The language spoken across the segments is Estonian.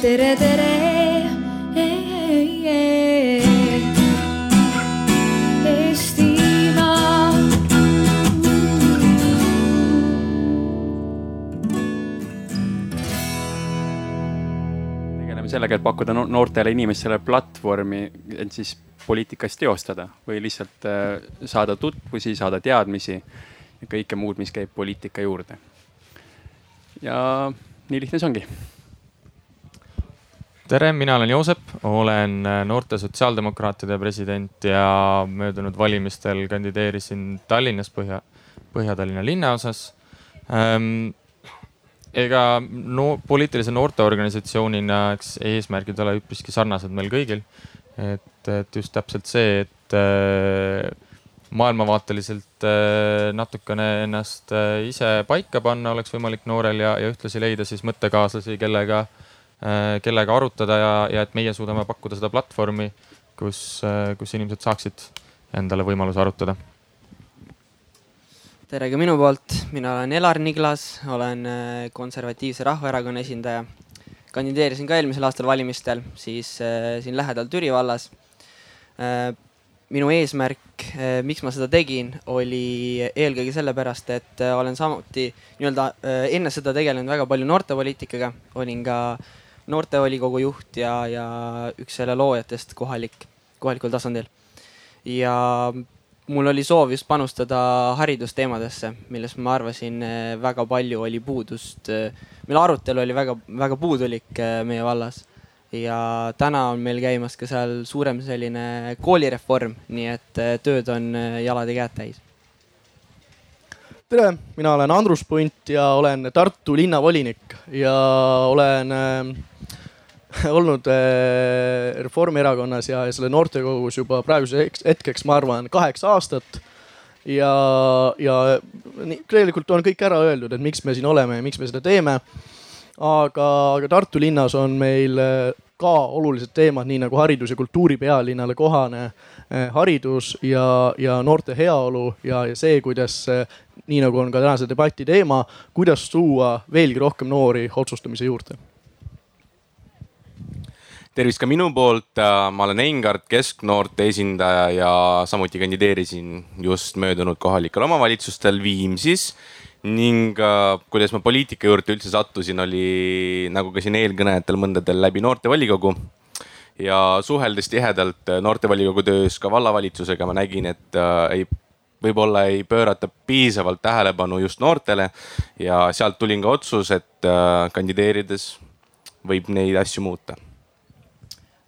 tere, tere. Sellega, et pakkuda no- noortele inimestele platvormi, et siis poliitikas teostada või lihtsalt äh, saada tutvusi, saada teadmisi ja kõike muud, mis käib poliitika juurde. ja nii lihtne see ongi. Tere, mina olen Joosep, olen äh, noorte sotsiaaldemokraatide president ja möödunud valimistel kandideerisin Tallinnas Põhja, Põhja-Tallinna linnaosas ähm, ega no poliitilise noorteorganisatsioonina, eks eesmärgid ole üpriski sarnased meil kõigil. et, et just täpselt see, et äh, maailmavaateliselt äh, natukene ennast äh, ise paika panna oleks võimalik noorel ja, ja ühtlasi leida siis mõttekaaslasi, kellega äh,, kellega arutada ja, ja et meie suudame pakkuda seda platvormi, kus äh,, kus inimesed saaksid endale võimaluse arutada tere ka minu poolt, mina olen Elar Niglas, olen äh, Konservatiivse Rahvaerakonna esindaja. kandideerisin ka eelmisel aastal valimistel, siis äh, siin lähedal Türi vallas. minu eesmärk, miks ma seda tegin, oli eelkõige sellepärast, et äh, olen samuti nii-öelda enne seda tegelenud väga palju noortepoliitikaga, olin ka noortevolikogu juht ja, ja üks selle loojatest kohalik, kohalikul tasandil. ja mul oli soov just panustada haridusteemadesse, millest ma arvasin eh, väga palju oli puudust. meil arutelu oli väga, väga puudulik eh, meie vallas ja täna on meil käimas ka seal suurem selline koolireform, nii et eh, tööd on jalad ja käed täis. tere, mina olen Andrus Punt ja olen Tartu linnavolinik ja olen olnud äh, Reformierakonnas ja selle noortekogus juba praeguseks hetkeks, ma arvan, kaheksa aastat. ja, ja tegelikult on kõik ära öeldud, et miks me siin oleme ja miks me seda teeme. aga, aga Tartu linnas on meil äh, ka olulised teemad, nii nagu haridus ja kultuuri pealinnale kohane eh, haridus ja, ja noorte heaolu ja, ja see, kuidas, nii nagu on ka tänase debati teema, kuidas tuua veelgi rohkem noori otsustamise juurde tervist ka minu poolt, ma olen Eingard, kesknoorte esindaja ja samuti kandideerisin just möödunud kohalikel omavalitsustel Viimsis. ning kuidas ma poliitika juurde üldse sattusin, oli nagu ka siin eelkõnejatel mõndadel läbi noortevolikogu. ja suheldes tihedalt noortevolikogu töös ka vallavalitsusega, ma nägin, et äh, ei võib-olla ei pöörata piisavalt tähelepanu just noortele ja sealt tulin ka otsus, et äh, kandideerides võib neid asju muuta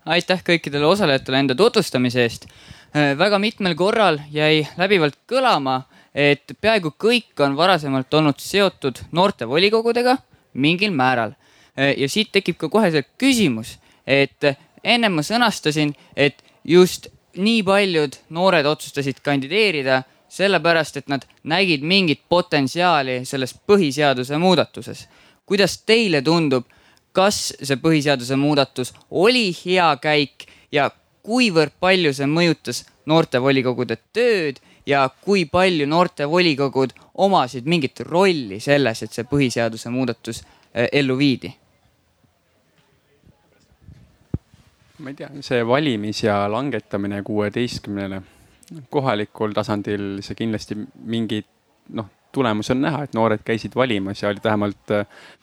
aitäh kõikidele osalejatele enda tutvustamise eest. väga mitmel korral jäi läbivalt kõlama, et peaaegu kõik on varasemalt olnud seotud noortevolikogudega mingil määral. ja siit tekib ka kohe see küsimus, et ennem ma sõnastasin, et just nii paljud noored otsustasid kandideerida sellepärast, et nad nägid mingit potentsiaali selles põhiseaduse muudatuses. kuidas teile tundub kas see põhiseaduse muudatus oli hea käik ja kuivõrd palju see mõjutas noortevolikogude tööd ja kui palju noortevolikogud omasid mingit rolli selles, et see põhiseaduse muudatus äh, ellu viidi? ma ei tea, see valimisea langetamine kuueteistkümnele, kohalikul tasandil see kindlasti mingit noh tulemus on näha, et noored käisid valimas ja olid vähemalt,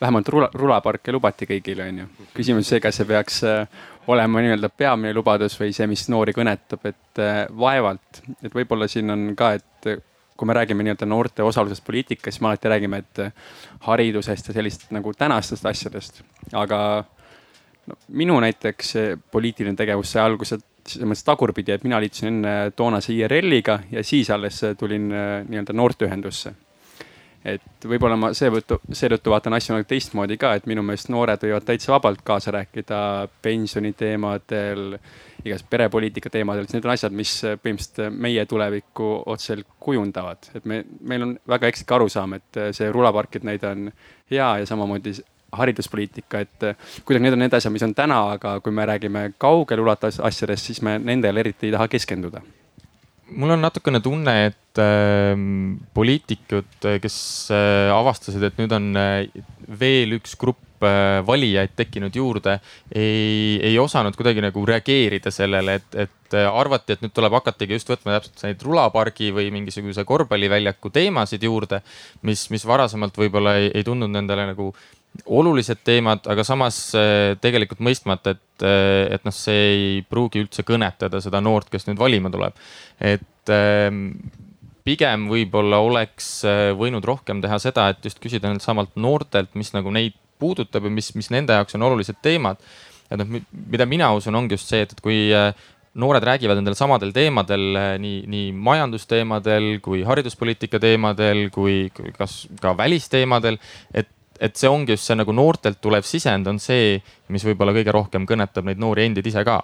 vähemalt rula, rulaparke lubati kõigile, onju. küsimus see, kas see peaks äh, olema nii-öelda peamine lubadus või see, mis noori kõnetab, et äh, vaevalt, et võib-olla siin on ka, et kui me räägime nii-öelda noorte osalusest poliitikas, siis me alati räägime, et äh, haridusest ja sellist nagu tänastest asjadest, aga no, minu näiteks poliitiline tegevus sai alguse selles mõttes tagurpidi, et mina liitusin enne toonase IRL-iga ja siis alles tulin nii-öelda noorteühendusse et võib-olla ma seetõttu, seetõttu vaatan asju nagu teistmoodi ka, et minu meelest noored võivad täitsa vabalt kaasa rääkida pensioniteemadel, igas perepoliitika teemadel, need on asjad, mis põhimõtteliselt meie tulevikku otseselt kujundavad. et me, meil on väga ekslik arusaam, et see rulaparkide näide on hea ja samamoodi hariduspoliitika, et kuidagi need on need asjad, mis on täna, aga kui me räägime kaugele ulatuvatest asjadest, siis me nendele eriti ei taha keskenduda mul on natukene tunne, et äh, poliitikud, kes äh, avastasid, et nüüd on äh, veel üks grupp äh, valijaid tekkinud juurde, ei, ei osanud kuidagi nagu reageerida sellele, et, et äh, arvati, et nüüd tuleb hakatagi just võtma täpselt neid rulapargi või mingisuguse korvpalliväljaku teemasid juurde, mis, mis varasemalt võib-olla ei, ei tundnud nendele nagu olulised teemad, aga samas äh, tegelikult mõistmata, et, äh, et noh, see ei pruugi üldse kõnetada seda noort, kes nüüd valima tuleb. et ähm, pigem võib-olla oleks äh, võinud rohkem teha seda, et just küsida neilt samalt noortelt, mis nagu neid puudutab ja mis, mis nende jaoks on olulised teemad. et noh, mida mina usun, ongi just see, et, et kui noored räägivad nendel samadel teemadel, nii, nii majandusteemadel kui hariduspoliitika teemadel kui kas ka välisteemadel, et et see ongi just see nagu noortelt tulev sisend on see, mis võib-olla kõige rohkem kõnetab neid noori endid ise ka.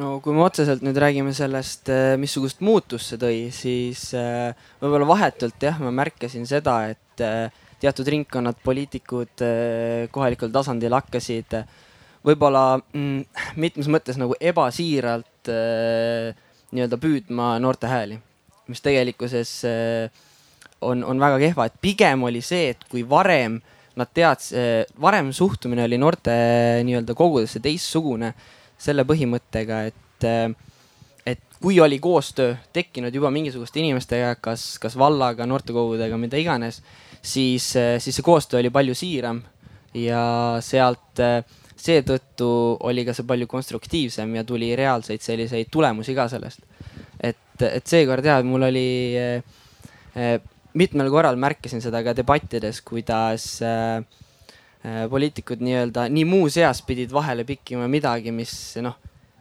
no kui me otseselt nüüd räägime sellest, äh, missugust muutust see tõi, siis äh, võib-olla vahetult jah, ma märkasin seda, et äh, teatud ringkonnad, poliitikud kohalikul tasandil hakkasid võib-olla mm, mitmes mõttes nagu ebasiiralt nii-öelda püüdma noorte hääli, mis tegelikkuses äh, on, on väga kehva, et pigem oli see, et kui varem nad teadis, eh, varem suhtumine oli noorte nii-öelda kogudesse teistsugune selle põhimõttega, et, eh, et kui oli koostöö tekkinud juba mingisuguste inimestega, kas, kas vallaga, noortekogudega, mida iganes, siis, eh, siis see koostöö oli palju siiram ja sealt seetõttu oli ka see palju konstruktiivsem ja tuli reaalseid selliseid tulemusi ka sellest. et, et seekord jah, mul oli äh, mitmel korral märkasin seda ka debattides, kuidas äh, äh, poliitikud nii-öelda nii muuseas pidid vahele pikkima midagi, mis noh,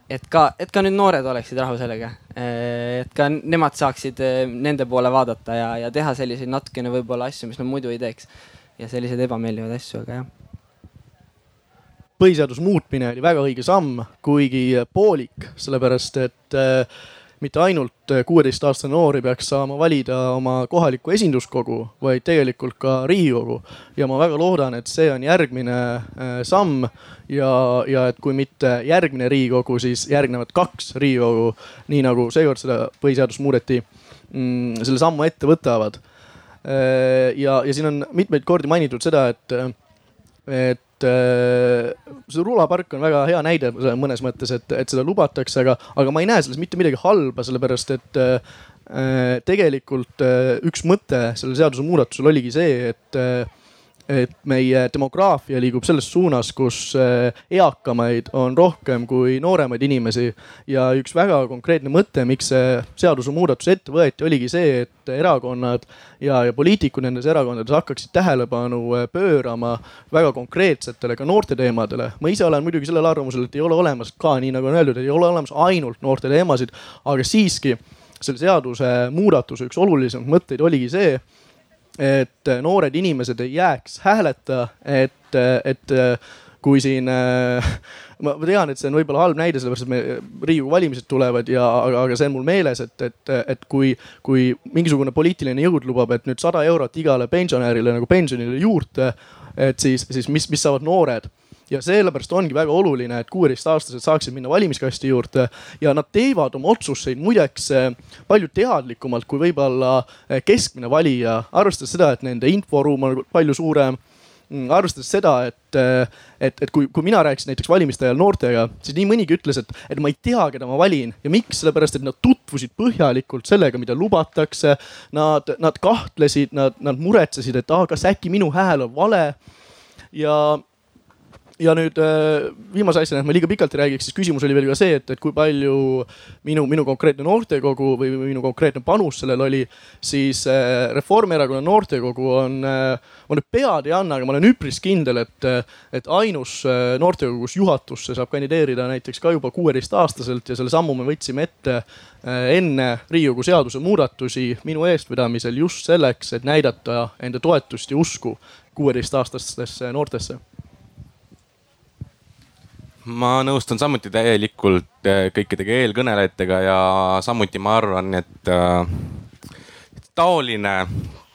et ka, et ka nüüd noored oleksid rahul sellega. Äh, et ka nemad saaksid äh, nende poole vaadata ja, ja teha selliseid natukene võib-olla asju, mis nad muidu ei teeks. ja selliseid ebameeldivaid asju, aga jah põhiseaduse muutmine oli väga õige samm, kuigi poolik, sellepärast et äh, mitte ainult äh, kuueteistaastane noor ei peaks saama valida oma kohalikku esinduskogu, vaid tegelikult ka Riigikogu. ja ma väga loodan, et see on järgmine äh, samm ja, ja et kui mitte järgmine Riigikogu, siis järgnevad kaks Riigikogu, nii nagu seekord seda põhiseadust muudeti, mm, selle sammu ette võtavad. Äh, ja, ja siin on mitmeid kordi mainitud seda, et, et see rulapark on väga hea näide mõnes mõttes, et, et seda lubatakse, aga, aga ma ei näe selles mitte midagi halba, sellepärast et äh, tegelikult äh, üks mõte selle seadusemuudatusel oligi see, et äh, et meie demograafia liigub selles suunas, kus eh, eakamaid on rohkem kui nooremaid inimesi. ja üks väga konkreetne mõte, miks see seadusemuudatus ette võeti, oligi see, et erakonnad ja, ja poliitikud nendes erakondades hakkaksid tähelepanu eh, pöörama väga konkreetsetele ka noorte teemadele. ma ise olen muidugi sellel arvamusel, et ei ole olemas ka, nii nagu on öeldud, ei ole olemas ainult noorte teemasid, aga siiski selle seaduse muudatuse üks olulisemaid mõtteid oligi see et noored inimesed ei jääks hääleta, et, et kui siin ma tean, et see on võib-olla halb näide, sellepärast et me Riigikogu valimised tulevad ja, aga, aga see on mul meeles, et, et, et kui, kui mingisugune poliitiline jõud lubab, et nüüd sada eurot igale pensionärile nagu pensionile juurde, et siis, siis mis, mis saavad noored ja sellepärast ongi väga oluline, et kuueteistaastased saaksid minna valimiskasti juurde ja nad teevad oma otsuseid muideks eh, palju teadlikumalt kui võib-olla eh, keskmine valija, arvestades seda, et nende inforuum on palju suurem mm, arvestades seda, et, eh, et, et kui, kui mina rääkisin näiteks valimiste ajal noortega, siis nii mõnigi ütles, et, et ma ei tea, keda ma valin ja miks, sellepärast et nad tutvusid põhjalikult sellega, mida lubatakse. Nad, nad kahtlesid, nad, nad muretsesid, et ah, kas äkki minu hääl on vale. ja ja nüüd äh, viimase asjana, et ma liiga pikalt ei räägiks, siis küsimus oli veel ka see, et, et kui palju minu, minu konkreetne noortekogu või minu konkreetne panus sellel oli. siis äh, Reformierakonna noortekogu on, äh, ma nüüd pead ei anna, aga ma olen üpris kindel, et, et ainus noortekogu, kus juhatusse saab kandideerida näiteks ka juba kuueteistaastaselt ja selle sammu me võtsime ette enne Riigikogu seaduse muudatusi minu eestvedamisel just selleks, et näidata enda toetust ja usku kuueteistaastastesse noortesse ma nõustun samuti täielikult äh, kõikidega eelkõnelejatega ja samuti ma arvan, et äh, taoline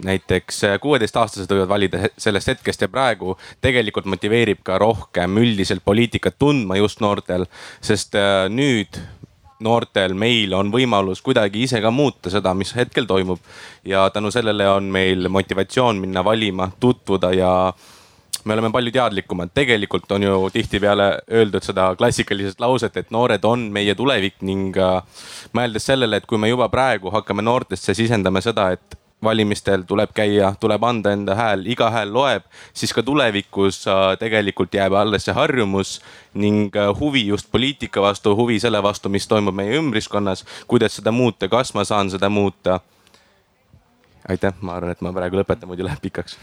näiteks äh, kuueteistaastased võivad valida sellest hetkest ja praegu tegelikult motiveerib ka rohkem üldiselt poliitikat tundma just noortel, sest nüüd noortel, meil on võimalus kuidagi ise ka muuta seda, mis hetkel toimub. ja tänu sellele on meil motivatsioon minna valima, tutvuda ja me oleme palju teadlikumad. tegelikult on ju tihtipeale öeldud seda klassikalisest lauset, et noored on meie tulevik ning äh, mõeldes sellele, et kui me juba praegu hakkame noortesse sisendama seda, et valimistel tuleb käia, tuleb anda enda hääl, iga hääl loeb, siis ka tulevikus äh, tegelikult jääb alles see harjumus ning äh, huvi just poliitika vastu, huvi selle vastu, mis toimub meie ümbriskonnas, kuidas seda muuta, kas ma saan seda muuta aitäh, ma arvan, et ma praegu lõpetan, muidu läheb pikaks.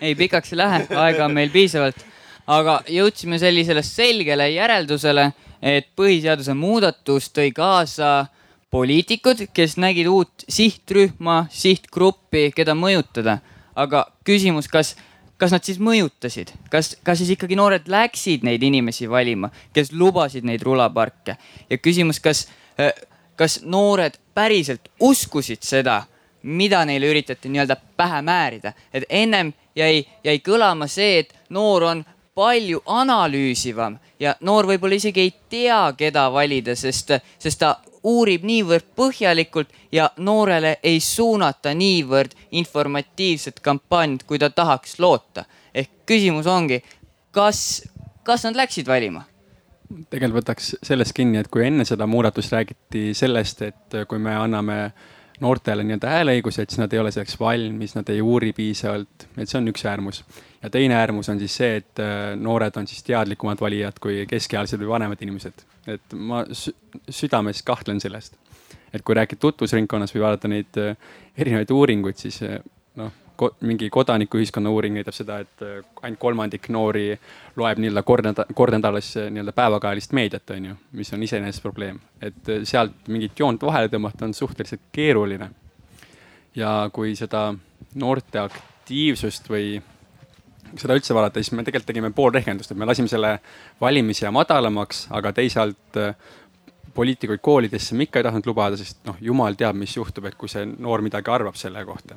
Ei, pikaks ei lähe, aega on meil piisavalt. aga jõudsime sellisele selgele järeldusele, et põhiseaduse muudatus tõi kaasa poliitikud, kes nägid uut sihtrühma, sihtgruppi, keda mõjutada. aga küsimus, kas, kas nad siis mõjutasid, kas, kas siis ikkagi noored läksid neid inimesi valima, kes lubasid neid rulaparke? Ja küsimus, kas, kas noored päriselt uskusid seda mida neile üritati nii-öelda pähe määrida. et ennem jäi, jäi kõlama see, et noor on palju analüüsivam ja noor võib-olla isegi ei tea, keda valida, sest, sest ta uurib niivõrd põhjalikult ja noorele ei suunata niivõrd informatiivset kampaaniat, kui ta tahaks loota. ehk küsimus ongi, kas, kas nad läksid valima? tegelikult võtaks sellest kinni, et kui enne seda muudatust räägiti sellest, et kui me anname äh, noortele nii-öelda hääleõiguse, et siis nad ei ole selleks valmis, nad ei uuri piisavalt, et see on üks äärmus. ja teine äärmus on siis see, et äh, noored on siis teadlikumad valijad kui keskealised või vanemad inimesed. et ma südames kahtlen sellest. et kui rääkida tutvusringkonnas või vaadata neid äh, erinevaid uuringuid, siis äh, ko, mingi kodanikuühiskonna uuring näitab seda, et äh, ainult kolmandik noori loeb nii-öelda kord nädal, kord nädalas äh, nii-öelda päevakajalist meediat, on ju, mis on iseenesest probleem. et äh, sealt mingit joont vahele tõmmata on suhteliselt keeruline. ja kui seda noorte aktiivsust või seda üldse vaadata, siis me tegelikult tegime pool rehkendust, et me lasime selle valimisea madalamaks, aga teisalt poliitikuid koolidesse me ikka ei tahtnud lubada, sest noh, jumal teab, mis juhtub, et kui see noor midagi arvab selle kohta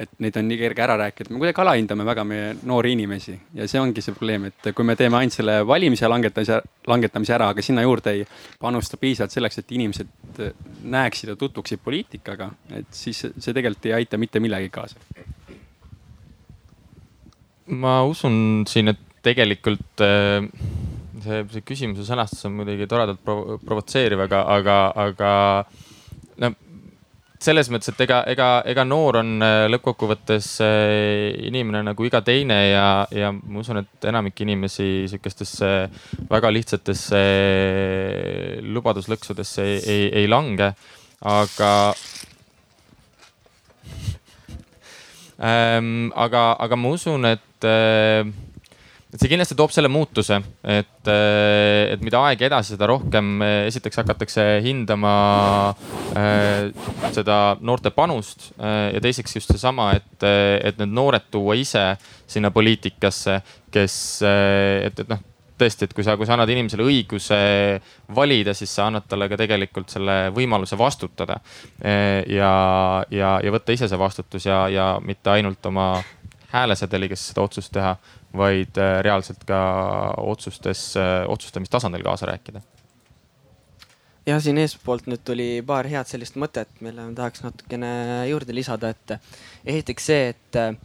et neid on nii kerge ära rääkida, me kuidagi alahindame väga meie noori inimesi ja see ongi see probleem, et kui me teeme ainult selle valimise langetamise, langetamise ära, aga sinna juurde ei panusta piisavalt selleks, et inimesed näeksid ja tutvuksid poliitikaga, et siis see tegelikult ei aita mitte millegi kaasa. ma usun siin, et tegelikult äh, see, see küsimuse sõnastus on muidugi toredalt provo provotseeriv, aga, aga, aga no selles mõttes, et ega, ega, ega noor on äh, lõppkokkuvõttes äh, inimene nagu iga teine ja, ja ma usun, et enamik inimesi sihukestesse väga lihtsatesse äh, lubaduslõksudesse ei, ei, ei lange. aga ähm,, aga, aga ma usun, et äh, et see kindlasti toob selle muutuse, et, et mida aeg edasi, seda rohkem esiteks hakatakse hindama äh, seda noorte panust äh, ja teiseks just seesama, et, et need noored tuua ise sinna poliitikasse, kes, et, et noh tõesti, et kui sa, kui sa annad inimesele õiguse valida, siis sa annad talle ka tegelikult selle võimaluse vastutada. ja, ja, ja võtta ise see vastutus ja, ja mitte ainult oma häälesedeliga seda otsust teha, vaid äh, reaalselt ka otsustes, äh, otsustamistasandil kaasa rääkida. ja siin eespoolt nüüd tuli paar head sellist mõtet, mille ma tahaks natukene juurde lisada, et esiteks see, et äh,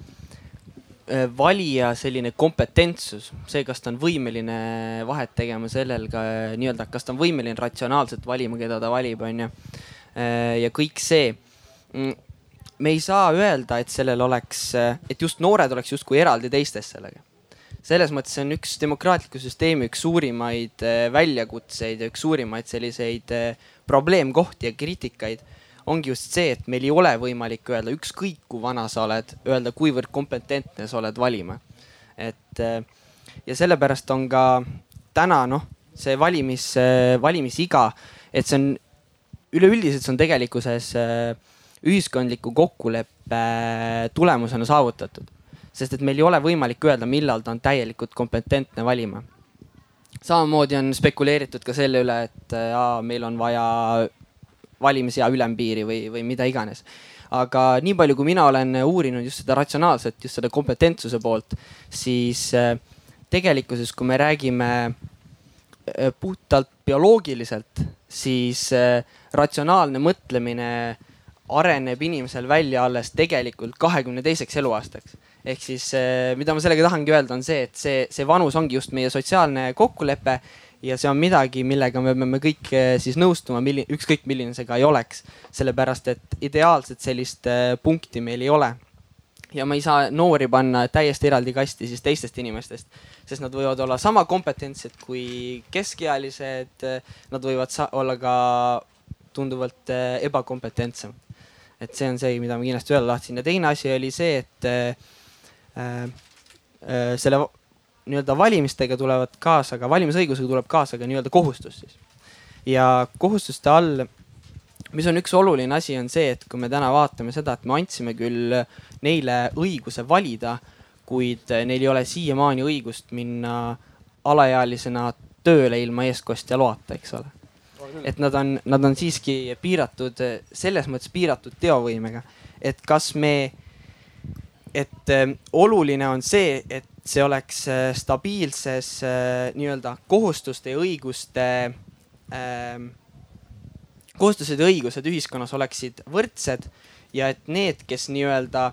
valija selline kompetentsus, see, kas ta on võimeline vahet tegema sellel ka nii-öelda, kas ta on võimeline ratsionaalselt valima, keda ta valib, onju. ja kõik see mm, me ei saa öelda, et sellel oleks, et just noored oleks justkui eraldi teistest sellega selles mõttes see on üks demokraatliku süsteemi üks suurimaid äh, väljakutseid ja üks suurimaid selliseid äh, probleemkohti ja kriitikaid ongi just see, et meil ei ole võimalik öelda, ükskõik kui vana sa oled, öelda, kuivõrd kompetentne sa oled valima. et äh, ja sellepärast on ka täna noh, see valimis, valimisiga, et see on üleüldiselt see on tegelikkuses ühiskondliku kokkuleppe tulemusena saavutatud sest et meil ei ole võimalik öelda, millal ta on täielikult kompetentne valima. samamoodi on spekuleeritud ka selle üle, et aa, meil on vaja valimisea ülempiiri või, või mida iganes. aga nii palju, kui mina olen uurinud just seda ratsionaalset, just seda kompetentsuse poolt, siis tegelikkuses, kui me räägime puhtalt bioloogiliselt, siis äh, ratsionaalne mõtlemine areneb inimesel välja alles tegelikult kahekümne teiseks eluaastaks. ehk siis äh, mida ma sellega tahangi öelda, on see, et see, see vanus ongi just meie sotsiaalne kokkulepe ja see on midagi, millega me peame kõik äh, siis nõustuma, milline, ükskõik milline see ka ei oleks. sellepärast, et ideaalset sellist punkti meil ei ole ja ma ei saa noori panna täiesti eraldi kasti siis teistest inimestest, sest nad võivad olla sama kompetentsed kui keskealised. Nad võivad olla ka tunduvalt eh, ebakompetentsem. Et see on see, mida ma kindlasti öelda tahtsin ja teine asi oli see, et äh, äh, selle nii-öelda valimistega tulevad kaasa ka, valimisõigusega tuleb kaasa ka nii-öelda kohustus siis. ja kohustuste all mis on üks oluline asi, on see, et kui me täna vaatame seda, et me andsime küll neile õiguse valida, kuid neil ei ole siiamaani õigust minna alaealisena tööle ilma eestkostja loata, eks ole. Et nad on, nad on siiski piiratud, selles mõttes piiratud teovõimega, et kas me, et äh, oluline on see, et see oleks äh, stabiilses äh, nii-öelda kohustuste ja õiguste äh, kohustused ja õigused ühiskonnas oleksid võrdsed ja et need, kes nii-öelda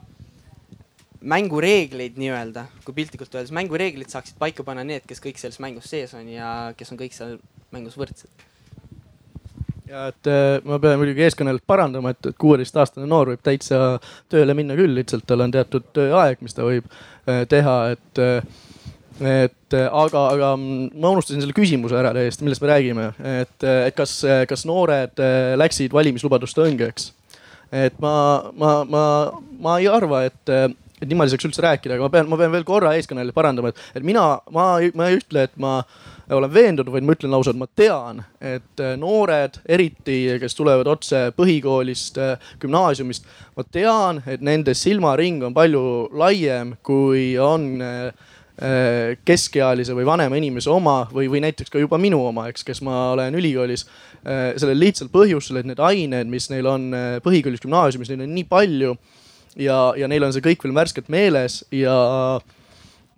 mängureegleid nii-öelda, kui piltlikult öeldes mängureeglid saaksid paika panna need, kes kõik selles mängus sees on ja kes on kõik seal mängus võrdsed. Ja et äh, ma pean muidugi eeskõnelejalt parandama, et, et kuueteistaastane noor võib täitsa tööle minna küll, lihtsalt tal on teatud tööaeg, mis ta võib äh, teha, et äh, et aga, aga ma unustasin selle küsimuse ära täiesti, millest me räägime, et, et kas, kas noored läksid valimislubaduste õngeks? et ma, ma, ma, ma ei arva, et, et niimoodi saaks üldse rääkida, aga ma pean, ma pean veel korra eeskõnelejale parandama, et, et mina, ma, ma ei ütle, et ma olen veendunud, vaid ma ütlen lausa, et ma tean, et noored, eriti kes tulevad otse põhikoolist, gümnaasiumist, ma tean, et nende silmaring on palju laiem, kui on Äh, keskealise või vanema inimese oma või, või näiteks ka juba minu oma, eks, kes ma olen ülikoolis. Sellel lihtsal põhjusel, et need ained, mis neil on põhikoolis, gümnaasiumis, neid on nii palju. ja, ja neil on see kõik veel värskelt meeles ja,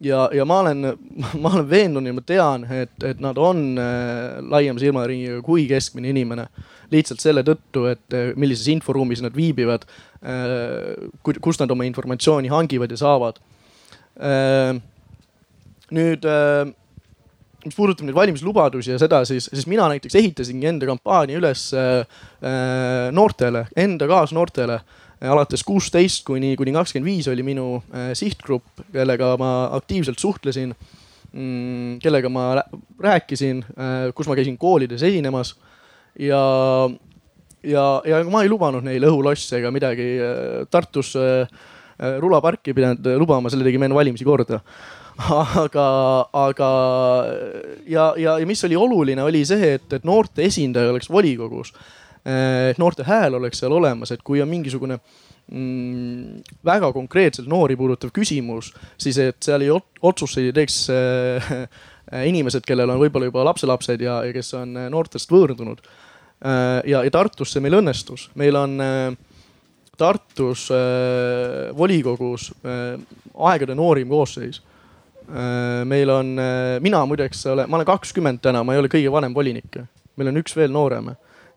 ja, ja ma olen, ma olen veendunud ja ma tean, et, et nad on laiema silmaringiga kui keskmine inimene. lihtsalt selle tõttu, et millises inforuumis nad viibivad, kust nad oma informatsiooni hangivad ja saavad nüüd äh, mis puudutab neid valimislubadusi ja seda, siis, siis mina näiteks ehitasingi enda kampaania üles äh, äh noortele, enda kaasnoortele. Alates kuusteist kuni, kuni kakskümmend viis oli minu äh, sihtgrupp, kellega ma aktiivselt suhtlesin mm,. kellega ma rääkisin äh,, kus ma käisin koolides esinemas ja, ja, ja ma ei lubanud neile õhulosse ega midagi. Tartus rulaparki ei pidanud lubama, selle tegime enne valimisi korda aga, aga ja, ja, ja mis oli oluline, oli see, et, et noorte esindaja oleks volikogus. Et noorte hääl oleks seal olemas, et kui on mingisugune mm, väga konkreetselt noori puudutav küsimus, siis et seal ei otsuseid ei teeks äh, inimesed, kellel on võib-olla juba lapselapsed ja, ja kes on noortest võõrdunud äh,. ja, ja Tartus see meil õnnestus, meil on äh, Tartus äh, volikogus äh, aegade noorim koosseis Äh, meil on, äh, mina muideks olen, ma olen kakskümmend täna, ma ei ole kõige vanem volinik. meil on üks veel noorem.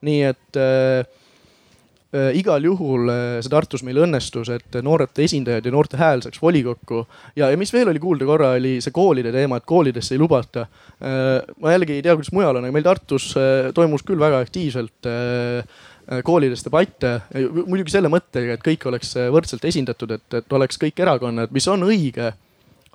Nii et äh, äh, igal juhul see Tartus meil õnnestus, et noorte esindajad ja noorte hääl saaks volikokku. ja, ja mis veel oli kuulda korra, oli see koolide teema, et koolidesse ei lubata äh,. ma jällegi ei tea, kuidas mujal on, aga meil Tartus äh, toimus küll väga aktiivselt äh, koolides debatte, muidugi selle mõttega, et kõik oleks võrdselt esindatud, et, et oleks kõik erakonnad, mis on õige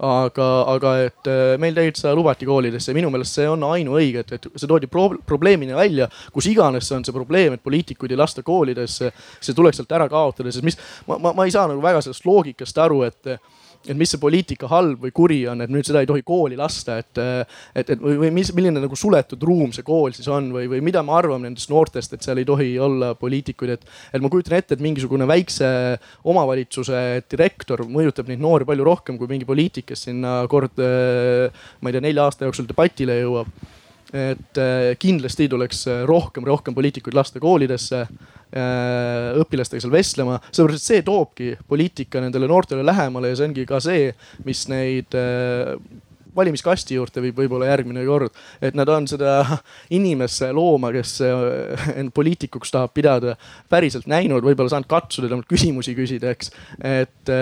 aga, aga et äh, meil tegelikult seda lubati koolidesse ja minu meelest see on ainuõige, et, et see toodi pro probleemina välja, kus iganes see on see probleem, et poliitikuid ei lasta koolidesse. see tuleks sealt ära kaotada, sest mis, ma, ma, ma ei saa nagu väga sellest loogikast aru, et et mis see poliitika halb või kuri on, et nüüd seda ei tohi kooli lasta, et, et, et või, või mis, milline nagu suletud ruum see kool siis on või, või mida me arvame nendest noortest, et seal ei tohi olla poliitikuid, et. et ma kujutan ette, et mingisugune väikse omavalitsuse direktor mõjutab neid noori palju rohkem kui mingi poliitik, kes sinna kord, ma ei tea, nelja aasta jooksul debatile jõuab et kindlasti tuleks rohkem, rohkem poliitikuid lasta koolidesse õpilastega seal vestlema, sellepärast et see toobki poliitika nendele noortele lähemale ja see ongi ka see, mis neid äh, valimiskasti juurde viib võib-olla järgmine kord. et nad on seda inimesse looma, kes end poliitikuks tahab pidada, päriselt näinud, võib-olla saanud katsuda temalt küsimusi küsida, eks. et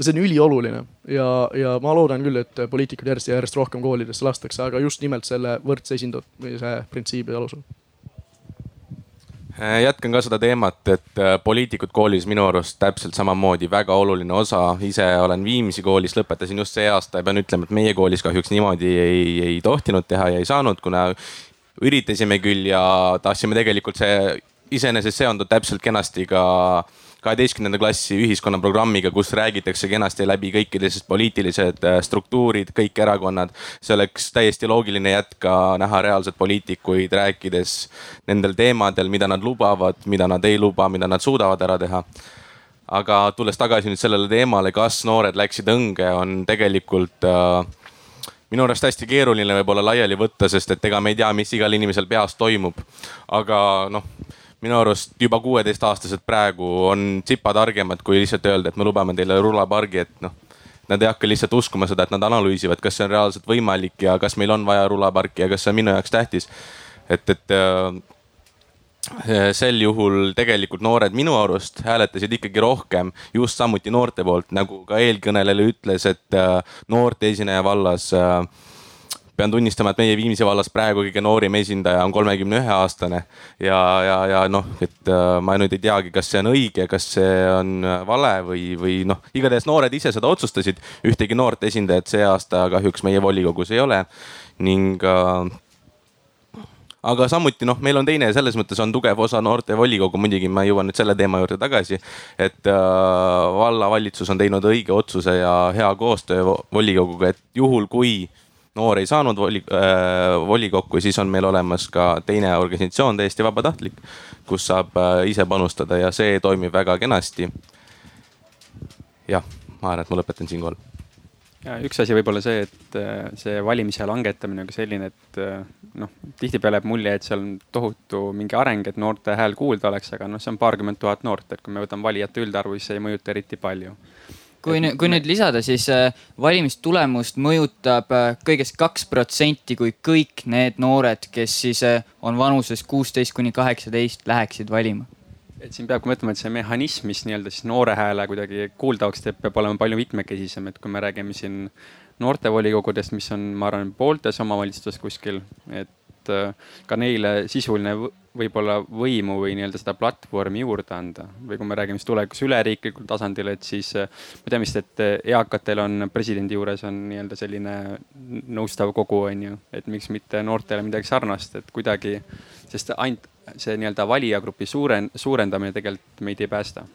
see on ülioluline ja, ja ma loodan küll, et poliitikud järjest ja järjest rohkem koolidesse lastakse, aga just nimelt selle võrdse esindamise printsiibi alusel Äh, jätkan ka seda teemat, et äh, poliitikud koolis minu arust täpselt samamoodi väga oluline osa. ise olen Viimsi koolis, lõpetasin just see aasta ja pean ütlema, et meie koolis kahjuks niimoodi ei, ei tohtinud teha ja ei saanud, kuna üritasime küll ja tahtsime tegelikult see iseenesest seondub täpselt kenasti ka äh, kaheteistkümnenda klassi ühiskonnaprogrammiga, kus räägitakse kenasti läbi kõikidest poliitilised äh, struktuurid, kõik erakonnad. see oleks täiesti loogiline jätk ka näha reaalselt poliitikuid rääkides nendel teemadel, mida nad lubavad, mida nad ei luba, mida nad suudavad ära teha aga tulles tagasi nüüd sellele teemale, kas noored läksid õnge, on tegelikult äh, minu arust hästi keeruline võib-olla laiali võtta, sest et ega me ei tea, mis igal inimesel peas toimub. aga noh, minu arust juba kuueteistaastased praegu on tsipa targemad, kui lihtsalt öelda, et me lubame teile rulapargi, et noh. Nad ei hakka lihtsalt uskuma seda, et nad analüüsivad, kas see on reaalselt võimalik ja kas meil on vaja rulaparki ja kas see on minu jaoks tähtis. et, et äh, sel juhul tegelikult noored minu arust hääletasid ikkagi rohkem just samuti noorte poolt, nagu ka eelkõneleja ütles, et äh, noorte esineja vallas äh, pean tunnistama, et meie Viimsi vallas praegu kõige noorim esindaja on kolmekümne ühe aastane. ja, ja, ja noh, et äh, ma nüüd ei teagi, kas see on õige, kas see on äh, vale või, või noh, igatahes noored ise seda otsustasid. ühtegi noort esindajat see aasta kahjuks meie volikogus ei ole ning äh, aga samuti noh, meil on teine, selles mõttes on tugev osa noortevolikogu, muidugi ma jõuan nüüd selle teema juurde tagasi. et äh, vallavalitsus on teinud õige otsuse ja hea koostöö volikoguga, et juhul kui noor ei saanud voli, äh, volikokku, siis on meil olemas ka teine organisatsioon, täiesti vabatahtlik, kus saab äh, ise panustada ja see toimib väga kenasti. jah, ma arvan, et ma lõpetan siinkohal. üks asi võib-olla see, et äh, see valimise langetamine on ka selline, et äh, noh, tihtipeale jääb mulje, et seal on tohutu mingi areng, et noorte hääl kuulda oleks, aga noh, see on paarkümmend tuhat noort, et kui me võtame valijate üldarvu, siis see ei mõjuta eriti palju kui nüüd, kui nüüd lisada, siis äh, valimistulemust mõjutab äh, kõigest kaks protsenti, kui kõik need noored, kes siis äh, on vanuses kuusteist kuni kaheksateist, läheksid valima. et siin peabki mõtlema, et see mehhanism, mis nii-öelda siis noore hääle kuidagi kuuldavaks teeb, peab olema palju mitmekesisem, et kui me räägime siin noortevolikogudest, mis on, ma arvan, pooltes omavalitsustes kuskil, et ka neile sisuline võib-olla võimu või nii-öelda seda platvormi juurde anda. või kui me räägime siis tulevikus üleriiklikul tasandil, et siis me teame vist, et eakatel on presidendi juures on nii-öelda selline nõustav kogu, on ju. et miks mitte noortele midagi sarnast, et kuidagi, sest ainult see nii-öelda valijagrupi suuren-, suurendamine tegelikult meid ei päästa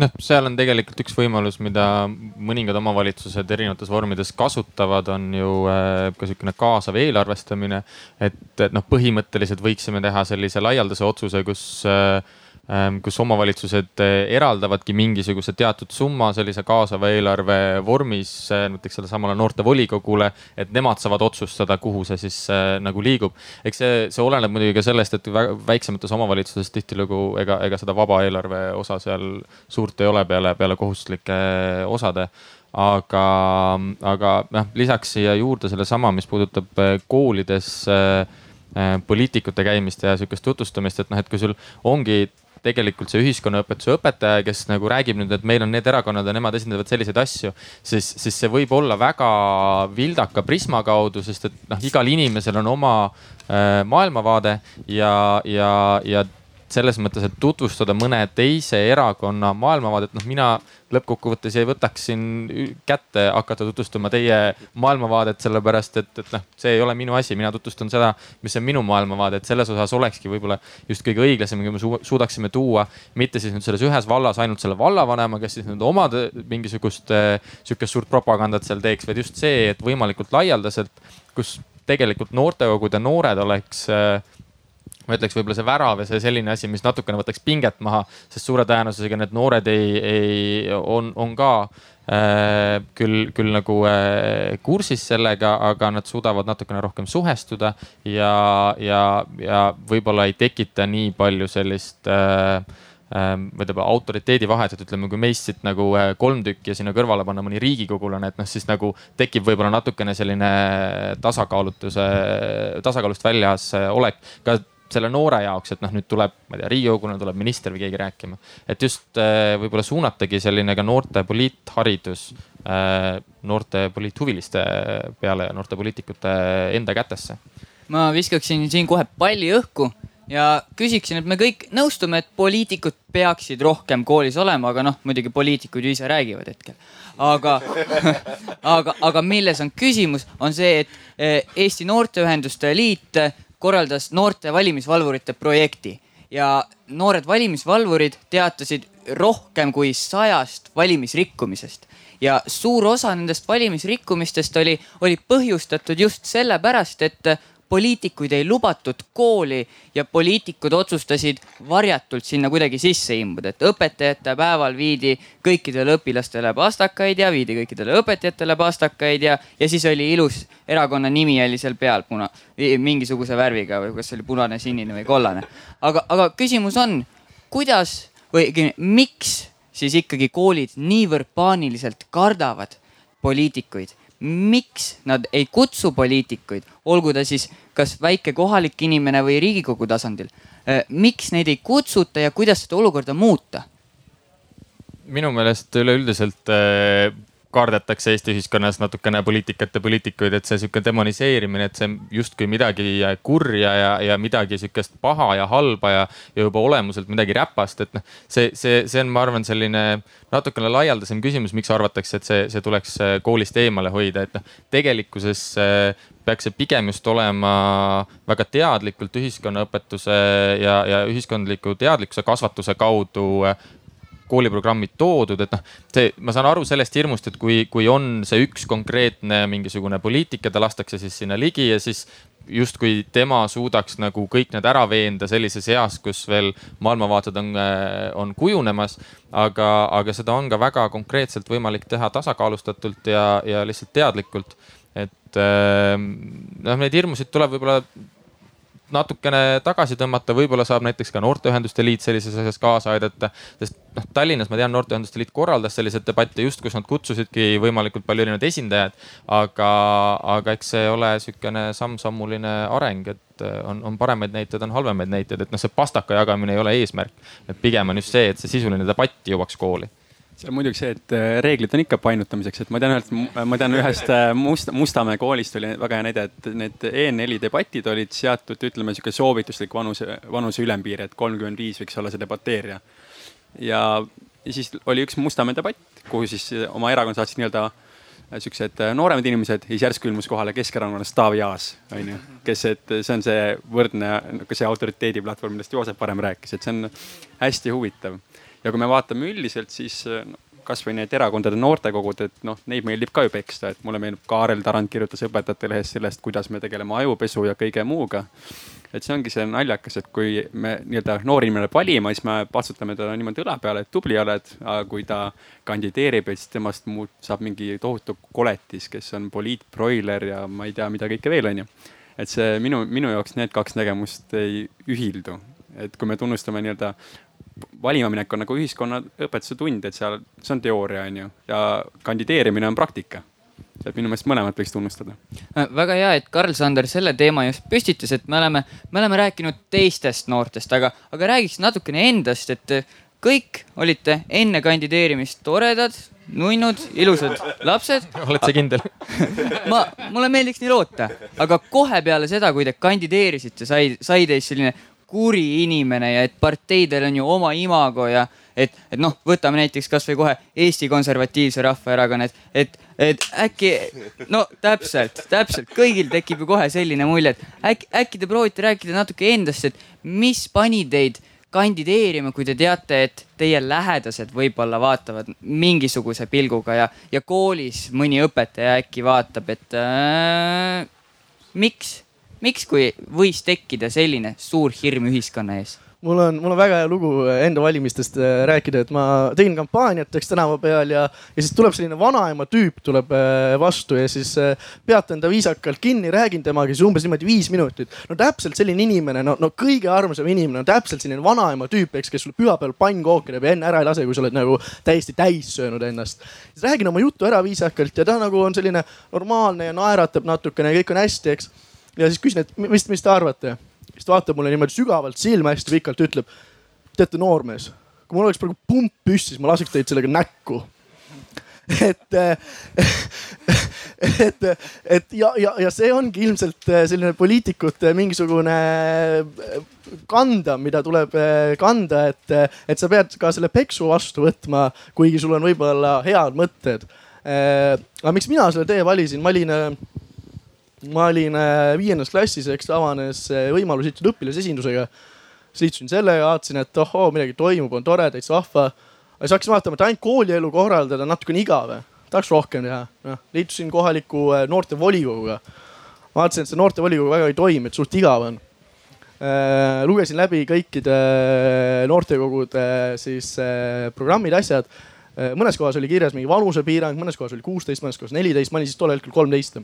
noh, seal on tegelikult üks võimalus, mida mõningad omavalitsused erinevates vormides kasutavad, on ju äh, ka sihukene kaasav eelarvestamine. et, et noh, põhimõtteliselt võiksime teha sellise laialdase otsuse, kus äh, kus omavalitsused äh, eraldavadki mingisuguse teatud summa sellise kaasava eelarve vormis äh, näiteks sellesamale noortevolikogule, et nemad saavad otsustada, kuhu see siis äh, nagu liigub. eks see, see oleneb muidugi ka sellest, et väiksemates omavalitsustes tihtilugu ega, ega seda vaba eelarve osa seal suurt ei ole peale, peale kohustuslike osade aga, aga noh, lisaks siia juurde sellesama, mis puudutab koolides äh, poliitikute käimist ja sihukest tutvustamist, et noh, et kui sul ongi tegelikult see ühiskonnaõpetuse õpetaja, kes nagu räägib nüüd, et meil on need erakonnad ja nemad esindavad selliseid asju. siis, siis see võib olla väga vildaka prisma kaudu, sest et noh, igal inimesel on oma äh, maailmavaade ja, ja, ja selles mõttes, et tutvustada mõne teise erakonna maailmavaadet, noh, mina lõppkokkuvõttes ei võtaks siin kätte hakata tutvustama teie maailmavaadet, sellepärast et, et noh, see ei ole minu asi, mina tutvustan seda, mis on minu maailmavaade, et selles osas olekski võib-olla just kõige õiglasem, kui me suudaksime tuua mitte siis nüüd selles ühes vallas ainult selle vallavanema, kes siis nüüd oma mingisugust äh, sihukest suurt propagandat seal teeks, vaid just see, et võimalikult laialdaselt, kus tegelikult noortekogud ja noored oleks äh, ma ütleks, võib-olla see värav ja see selline asi, mis natukene võtaks pinget maha, sest suure tõenäosusega need noored ei, ei, on, on ka äh, küll, küll nagu äh, kursis sellega, aga nad suudavad natukene rohkem suhestuda ja, ja, ja võib-olla ei tekita nii palju sellist äh, või tähendab autoriteedivahet, et ütleme, kui meist siit nagu äh, kolm tükki ja sinna kõrvale panna mõni riigikogulane, et noh, siis nagu tekib võib-olla natukene selline tasakaalutuse, tasakaalust väljas olek. Ka selle noore jaoks, et noh, nüüd tuleb, ma ei tea, riigikogulane tuleb minister või keegi rääkima. et just võib-olla suunatagi selline ka noorte poliitharidus noorte poliithuviliste peale ja noorte poliitikute enda kätesse. ma viskaksin siin kohe palli õhku ja küsiksin, et me kõik nõustume, et poliitikud peaksid rohkem koolis olema, aga noh, muidugi poliitikud ju ise räägivad hetkel. aga aga, aga milles on küsimus, on see, et eh, Eesti Noorteühenduste Liit korraldas noorte valimisvalvurite projekti. Ja noored valimisvalvurid teatasid rohkem kui sajast valimisrikkumisest. Ja suur osa nendest valimisrikkumistest oli, oli põhjustatud just sellepärast, et poliitikuid ei lubatud kooli ja poliitikud otsustasid varjatult sinna kuidagi sisse imbuda, et õpetajate päeval viidi kõikidele õpilastele pastakaid ja viidi kõikidele õpetajatele pastakaid ja, ja siis oli ilus erakonna nimi oli seal peal puna, mingisuguse värviga või kas see oli punane, sinine või kollane. aga, aga küsimus on, kuidas või miks siis ikkagi koolid niivõrd paaniliselt kardavad poliitikuid. Miks nad ei kutsu poliitikuid, olgu ta siis kas väike kohalik inimene või riigikogu tasandil. Äh, miks neid ei kutsuta ja kuidas seda olukorda muuta? minu meelest üleüldiselt äh, kardetakse Eesti ühiskonnas natukene poliitikat ja poliitikuid, et see sihuke demoniseerimine, et see justkui midagi kurja ja, ja midagi sihukest paha ja halba ja, ja juba olemuselt midagi räpast, et noh. see, see, see on, ma arvan, selline natukene laialdasem küsimus, miks arvatakse, et see, see tuleks äh, koolist eemale hoida, et noh. tegelikkuses äh, peaks see pigem just olema väga teadlikult ühiskonnaõpetuse ja, ja ühiskondliku teadlikkuse kasvatuse kaudu äh, kooliprogrammid toodud, et noh, see, ma saan aru sellest hirmust, et kui, kui on see üks konkreetne mingisugune poliitik ja ta lastakse siis sinna ligi ja siis justkui tema suudaks nagu kõik need ära veenda sellises eas, kus veel maailmavaated on, on kujunemas. aga, aga seda on ka väga konkreetselt võimalik teha tasakaalustatult ja, ja lihtsalt teadlikult. et noh, neid hirmusid tuleb võib-olla natukene tagasi tõmmata, võib-olla saab näiteks ka Noorteühenduste Liit sellises asjas kaasa aidata. sest noh, Tallinnas ma tean, Noorteühenduste Liit korraldas selliseid debatte just, kus nad kutsusidki võimalikult palju erinevaid esindajaid. aga, aga eks see ole sihukene samm-sammuline areng, et on, on paremaid näiteid, on halvemaid näiteid, et noh, see pastaka jagamine ei ole eesmärk. et pigem on just see, et see sisuline debatt jõuaks kooli see on muidugi see, et äh, reeglid on ikka painutamiseks, et ma tean ühest, ma tean ühest äh, Must, Mustamäe koolist oli väga hea näide, et need E4 debatid olid seatud, ütleme sihuke soovituslik vanuse, vanuse ülempiir, et kolmkümmend viis võiks olla see debateerija. ja, siis oli üks Mustamäe debatt, kuhu siis oma erakond saatsid nii-öelda äh, siuksed nooremad inimesed ja siis järsku ilmus kohale Keskerakonnast Taavi Aas, onju. kes, et see on see võrdne, see autoriteediplatvorm, millest Joosep varem rääkis, et see on hästi huvitav ja kui me vaatame üldiselt, siis no, kasvõi need erakondade noortekogud, et noh, neid meeldib ka ju peksta, et mulle meenub, Kaarel Tarand kirjutas Õpetajate Lehes sellest, kuidas me tegeleme ajupesu ja kõige muuga. et see ongi see naljakas, et kui me nii-öelda noor inimene valima, siis me patsutame teda niimoodi õla peale, et tubli oled, aga kui ta kandideerib, et siis temast muud saab mingi tohutu koletis, kes on poliitbroiler ja ma ei tea, mida kõike veel, onju. et see minu, minu jaoks need kaks nägemust ei ühildu, et kui me tunnustame nii-öelda valima minek on nagu ühiskonnaõpetuse tund, et seal, see on teooria, on ju, ja kandideerimine on praktika et minu meelest mõlemat võiks tunnustada. Äh, väga hea, et Karl-Sander selle teema just püstitas, et me oleme, me oleme rääkinud teistest noortest, aga, aga räägiks natukene endast, et kõik olite enne kandideerimist toredad, nunnud, ilusad lapsed. oled sa kindel ma, mulle meeldiks nii loota, aga kohe peale seda, kui te kandideerisite, sai, sai teist selline kuri inimene ja et parteidel on ju oma imago ja et, et noh, võtame näiteks kasvõi kohe Eesti Konservatiivse Rahvaerakonna, et, et, et äkki no täpselt, täpselt kõigil tekib ju kohe selline mulje, et äkki, äkki te proovite rääkida natuke endast, et mis pani teid kandideerima, kui te teate, et teie lähedased võib-olla vaatavad mingisuguse pilguga ja, ja koolis mõni õpetaja äkki vaatab, et äh, miks miks, kui võis tekkida selline suur hirm ühiskonna ees? mul on, mul on väga hea lugu enda valimistest äh, rääkida, et ma tegin kampaaniat, eks tänava peal ja, ja siis tuleb selline vanaema tüüp tuleb äh, vastu ja siis äh, peatan ta viisakalt kinni, räägin temaga siis umbes niimoodi viis minutit. no täpselt selline inimene, no, no kõige armsam inimene on täpselt selline vanaema tüüp, eks, kes sulle pühapäeval pannkooke teeb ja enne ära ei lase, kui sa oled nagu täiesti täis söönud ennast. siis räägin oma jutu ära viisakalt ja ta nagu on selline normaalne ja naeratab natukene ja kõik on hästi, eks. Ja siis küsin, et mis, mis te arvate siis ta vaatab mulle niimoodi sügavalt silma hästi pikalt, ütleb. teate, noormees, kui mul oleks praegu pump püssis, ma laseks teid sellega näkku et, et, et ja, ja, ja see ongi ilmselt selline poliitikute mingisugune kanda, mida tuleb kanda, et, et sa pead ka selle peksu vastu võtma, kuigi sul on võib-olla head mõtted. aga miks mina selle tee valisin, ma olin ma olin äh, viiendas klassis, eks avanes äh, võimalus liituda õpilasesindusega. siis liitusin sellega, vaatasin, et ohoo, midagi toimub, on tore, täitsa vahva. siis hakkasin vaatama, et ainult koolielu korraldada natukene igav. tahaks rohkem teha. noh, liitusin kohaliku äh, noortevolikoguga. vaatasin, et see noortevolikogu väga ei toimi, et suht igav on. lugesin läbi kõikide noortekogude siis programmid, asjad mõnes kohas oli kirjas mingi vanusepiirang, mõnes kohas oli kuusteist, mõnes kohas neliteist, ma olin siis tollel hetkel kolmteist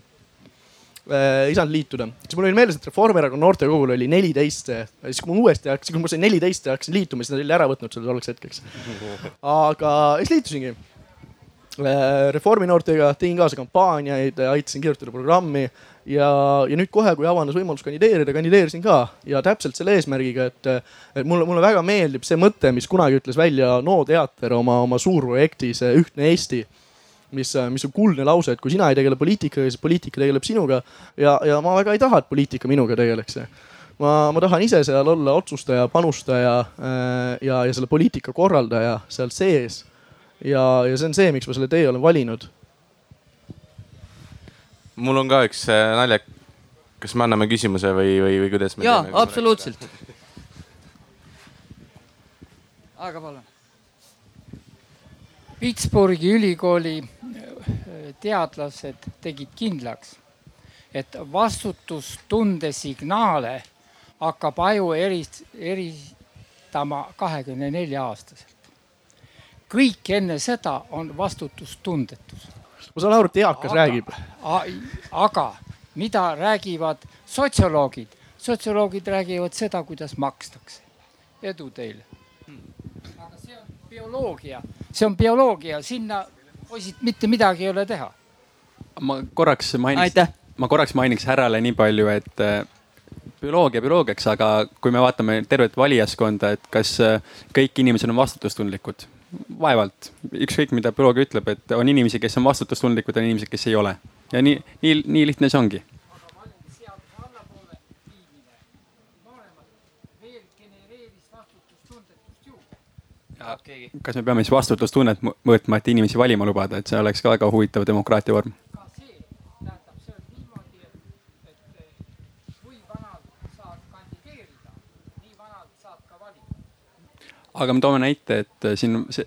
ei saanud liituda. siis mul oli meeles, et Reformierakonna noortekogul oli neliteist, siis kui ma uuesti hakkasin, kui ma sain neliteist ja hakkasin liituma, siis nad olid ära võtnud selle tolleks hetkeks. aga siis liitusingi äh,. Reformi noortega tegin kaasa kampaaniaid, aitasin kirjutada programmi ja, ja nüüd kohe, kui avanes võimalus kandideerida, kandideerisin ka ja täpselt selle eesmärgiga, et, et mulle, mulle väga meeldib see mõte, mis kunagi ütles välja NO teater oma, oma suurprojektis Ühtne Eesti mis, mis on kuldne lause, et kui sina ei tegele poliitikaga, siis poliitika tegeleb sinuga. ja, ja ma väga ei taha, et poliitika minuga tegeleks. ma, ma tahan ise seal olla otsustaja, panustaja äh, ja, ja selle poliitika korraldaja seal sees. ja, ja see on see, miks ma selle tee olen valinud. mul on ka üks äh, nalja. kas me anname küsimuse või, või, või kuidas me? jaa, absoluutselt. aga palun Pittsburghi ülikooli teadlased tegid kindlaks, et vastutustunde signaale hakkab aju erist-, eristama kahekümne nelja aastaselt. kõik enne seda on vastutustundetus. ma saan aru, et eakas räägib. aga mida räägivad sotsioloogid? sotsioloogid räägivad seda, kuidas makstakse. edu teile. aga see on bioloogia, see on bioloogia, sinna poisid, mitte midagi ei ole teha. ma korraks mainiks, ma korraks mainiks härrale nii palju, et äh, bioloogia bioloogiaks, aga kui me vaatame tervet valijaskonda, et kas äh, kõik inimesed on vastutustundlikud? vaevalt, ükskõik mida bioloogia ütleb, et on inimesi, kes on vastutustundlikud, on inimesed, kes ei ole. ja nii, nii, nii lihtne see ongi kas me peame siis vastutustunnet mõõtma, et inimesi valima lubada, et see oleks ka väga huvitav demokraatia vorm? aga me toome näite, et siin see.